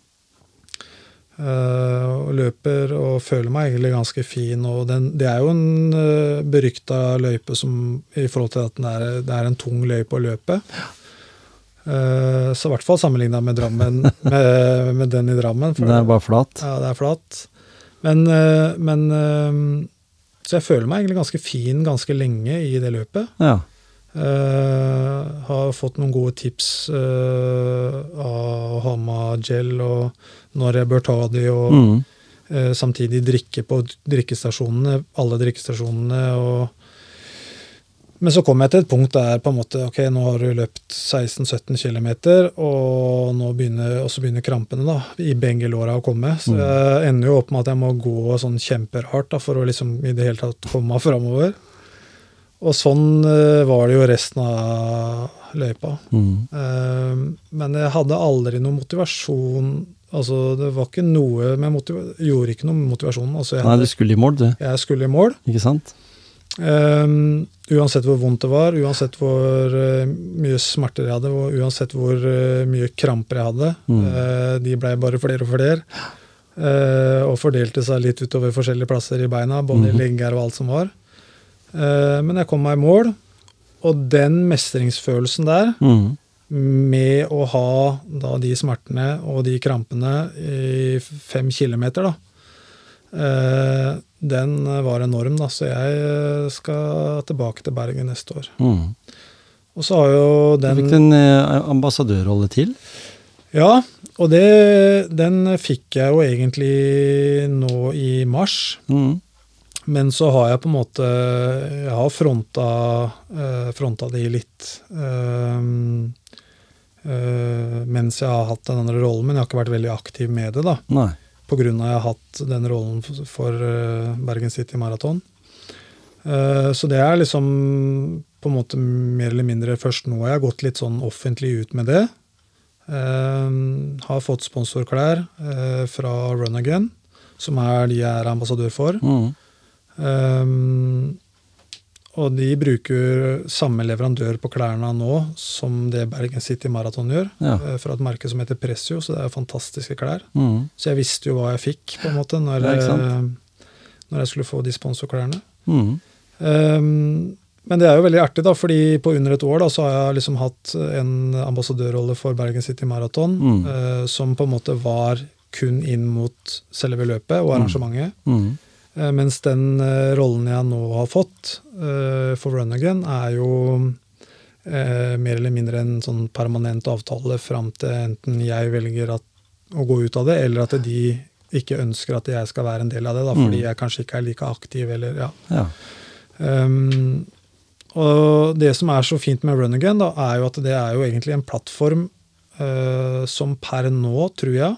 Speaker 2: Uh, og løper og føler meg egentlig ganske fin. og den, Det er jo en uh, berykta løype som, i forhold til at den er, det er en tung løype å løpe. Eh, så i hvert fall sammenligna med, <laughs> med, med den i Drammen. for-
Speaker 1: Det er bare flat.
Speaker 2: ja, det er flat. Men, eh, men eh, Så jeg føler meg egentlig ganske fin ganske lenge i det løpet.
Speaker 1: Ja.
Speaker 2: Uh, har fått noen gode tips uh, av Hama-gel og når jeg bør ta de, og
Speaker 1: Mm.
Speaker 2: uh, samtidig drikke på drikkestasjonene, alle drikkestasjonene. og men så kom jeg til et punkt der på en måte, ok, nå har du løpt 16-17 km, og, nå begynner, og så begynner krampene da, i begge låra å komme. Så
Speaker 1: Mm.
Speaker 2: jeg ender jo opp med at jeg må gå sånn kjemperhardt da, for å liksom i det hele tatt komme meg <laughs> framover. Og sånn eh, var det jo resten av løypa.
Speaker 1: Mm.
Speaker 2: Eh, men jeg hadde aldri noe motivasjon Altså, det var ikke noe med motiva Gjorde ikke noe med motivasjonen. Altså,
Speaker 1: Nei, du skulle i mål, du.
Speaker 2: jeg skulle i mål.
Speaker 1: Ikke sant?
Speaker 2: Um, uansett hvor vondt det var, uansett hvor uh, mye smerter jeg hadde, og uansett hvor uh, mye kramper jeg hadde.
Speaker 1: Mm.
Speaker 2: uh, de blei bare flere og flere. og fordelte seg litt utover forskjellige plasser i beina, både i
Speaker 1: Mhm.
Speaker 2: legger og alt som var. Men jeg kom meg i mål, og den mestringsfølelsen der,
Speaker 1: Mm.
Speaker 2: med å ha da de smertene og de krampene i fem kilometer, da, den var enorm, da. Så jeg eh, skal tilbake til Bergen neste år.
Speaker 1: Mm.
Speaker 2: Og så har jo den Du
Speaker 1: fikk en eh, ambassadørrolle til.
Speaker 2: Ja, og det, den fikk jeg jo egentlig nå i mars.
Speaker 1: Mm.
Speaker 2: Men så har jeg på en måte Jeg har fronta, eh, fronta de litt. eh, eh, mens jeg har hatt den andre rollen, men jeg har ikke vært veldig aktiv med det. da,
Speaker 1: Nei.
Speaker 2: Av at jeg har hatt den rollen for, eh, Bergen City Marathon. Eh, så det er liksom på en måte mer eller mindre først nå jeg har gått litt sånn offentlig ut med det. Eh, har fått sponsorklær fra Run Again, som er de jeg er ambassadør for.
Speaker 1: Mm.
Speaker 2: Og de bruker samme leverandør på klærne nå som det Bergen City Marathon gjør.
Speaker 1: Ja.
Speaker 2: eh, Fra et merke som heter Pressio, så det er fantastiske klær.
Speaker 1: Mm.
Speaker 2: Så jeg visste jo hva jeg fikk, på en måte, når, eh, når jeg skulle få de sponsorklærne.
Speaker 1: Mm.
Speaker 2: Um, men det er jo veldig artig, da, fordi på under et år da, så har jeg liksom hatt en ambassadørrolle for Bergen City Marathon,
Speaker 1: Mm.
Speaker 2: uh, som på en måte var kun inn mot selve løpet og arrangementet.
Speaker 1: Mm.
Speaker 2: Eh, Mens den eh, rollen jeg nå har fått eh, for Run Again, er jo mer eller mindre en sånn permanent avtale fram til enten jeg velger at, å gå ut av det, eller at de ikke ønsker at jeg skal være en del av det, da, fordi
Speaker 1: Mm.
Speaker 2: jeg kanskje ikke er like aktiv. eller ja.
Speaker 1: Ja.
Speaker 2: Um, og det som er så fint med Run Again, da, er jo at det er jo egentlig en plattform uh, som per nå, tror jeg,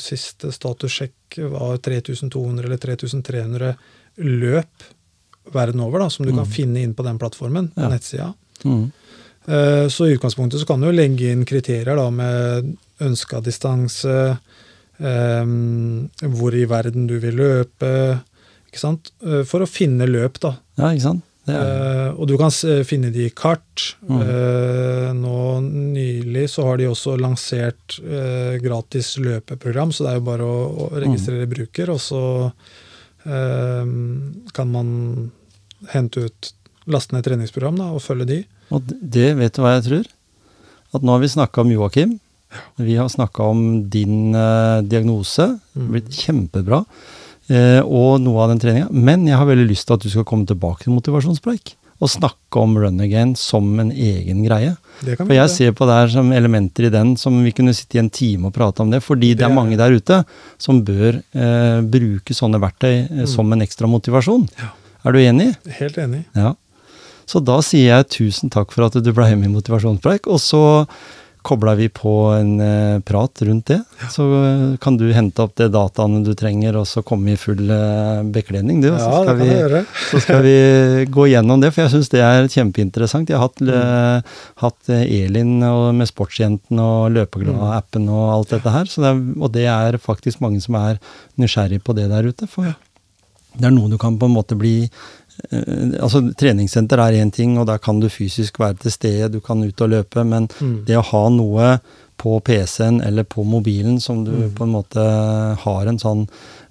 Speaker 2: siste statussjekk var 3200 eller 3300 løp verden over, da, som du kan
Speaker 1: Mm.
Speaker 2: finne inn på den plattformen, på
Speaker 1: Ja.
Speaker 2: nettsida.
Speaker 1: Mm.
Speaker 2: Eh, Så i utgangspunktet så kan du legge inn kriterier da med ønska distanse, eh, hvor i verden du vil løpe? Eh, For å finne løp, da.
Speaker 1: Ja, ikke sant? Det
Speaker 2: Eh, og du kan finne de i kart.
Speaker 1: Mm.
Speaker 2: Uh, nå nylig så har de også lansert uh, gratis løpeprogram, så det er jo bare å, å registrere bruker, og så eh, kan man hente ut lastende treningsprogram da, og følge de.
Speaker 1: og det, vet du hva jeg tror? At nå har vi snakka om Joakim. Vi har snakka om din diagnose. diagnose.
Speaker 2: Mm.
Speaker 1: Blitt kjempebra. Eh, og noe av den treninga. Men jeg har veldig lyst til at du skal komme tilbake til motivasjonspreik. Og snakke om run again som en egen greie. For jeg ser på det her som elementer i den som vi kunne sitte i en time og prate om det. Fordi det
Speaker 2: Det
Speaker 1: er mange der ute som bør eh, bruke sånne verktøy eh,
Speaker 2: Mm.
Speaker 1: som en ekstra motivasjon.
Speaker 2: Ja.
Speaker 1: Er du enig?
Speaker 2: Helt enig.
Speaker 1: Ja. Så da sier jeg tusen takk for at du ble med i Motivasjonspreik, og så kobla vi på en eh, prat rundt det. Så eh, kan du hente opp de dataene du trenger, og så komme i full eh, bekledning, du. Ja, så,
Speaker 2: skal det kan
Speaker 1: vi,
Speaker 2: gjøre. <laughs>
Speaker 1: så skal vi gå gjennom det, for jeg syns det er kjempeinteressant. Jeg har hatt, eh, hatt eh, Elin og med Sportsjenten og Løpeglad-appen og alt dette her, så det er, og det er faktisk mange som er nysgjerrig på det der ute. For det er noe du kan på en måte bli altså Treningssenter er én ting, og der kan du fysisk være til stede, du kan ut og løpe, men
Speaker 2: Mm.
Speaker 1: det å ha noe på PC-en eller på mobilen som du
Speaker 2: Mm.
Speaker 1: på en måte har en sånn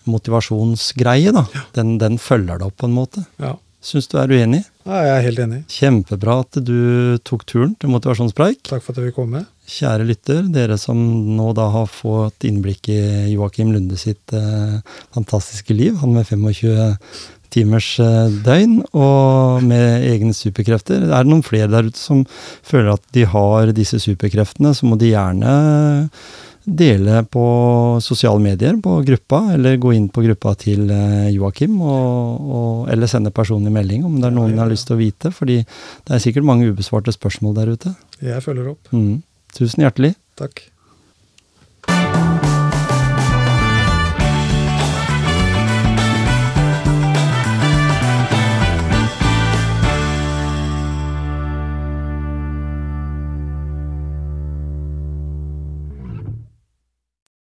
Speaker 1: motivasjonsgreie, da, den, den følger deg opp på en måte.
Speaker 2: Ja.
Speaker 1: Syns du er uenig?
Speaker 2: ja, jeg er helt enig.
Speaker 1: Kjempebra at du tok turen til motivasjonspreik.
Speaker 2: Takk for at jeg fikk komme.
Speaker 1: Kjære lytter, dere som nå da har fått innblikk i Joakim Lunde sitt eh, fantastiske liv, han med 25 timers eh, døgn og med egne superkrefter. Er det noen flere der ute som føler at de har disse superkreftene, så må de gjerne dele på sosiale medier på gruppa, eller gå inn på gruppa til eh, Joakim, og, og, eller sende personlig melding om det er noen
Speaker 2: Ja, ja,
Speaker 1: har lyst til å vite, fordi det er sikkert mange ubesvarte spørsmål der ute.
Speaker 2: Jeg følger opp.
Speaker 1: Mm. Tusen hjertelig.
Speaker 2: Takk.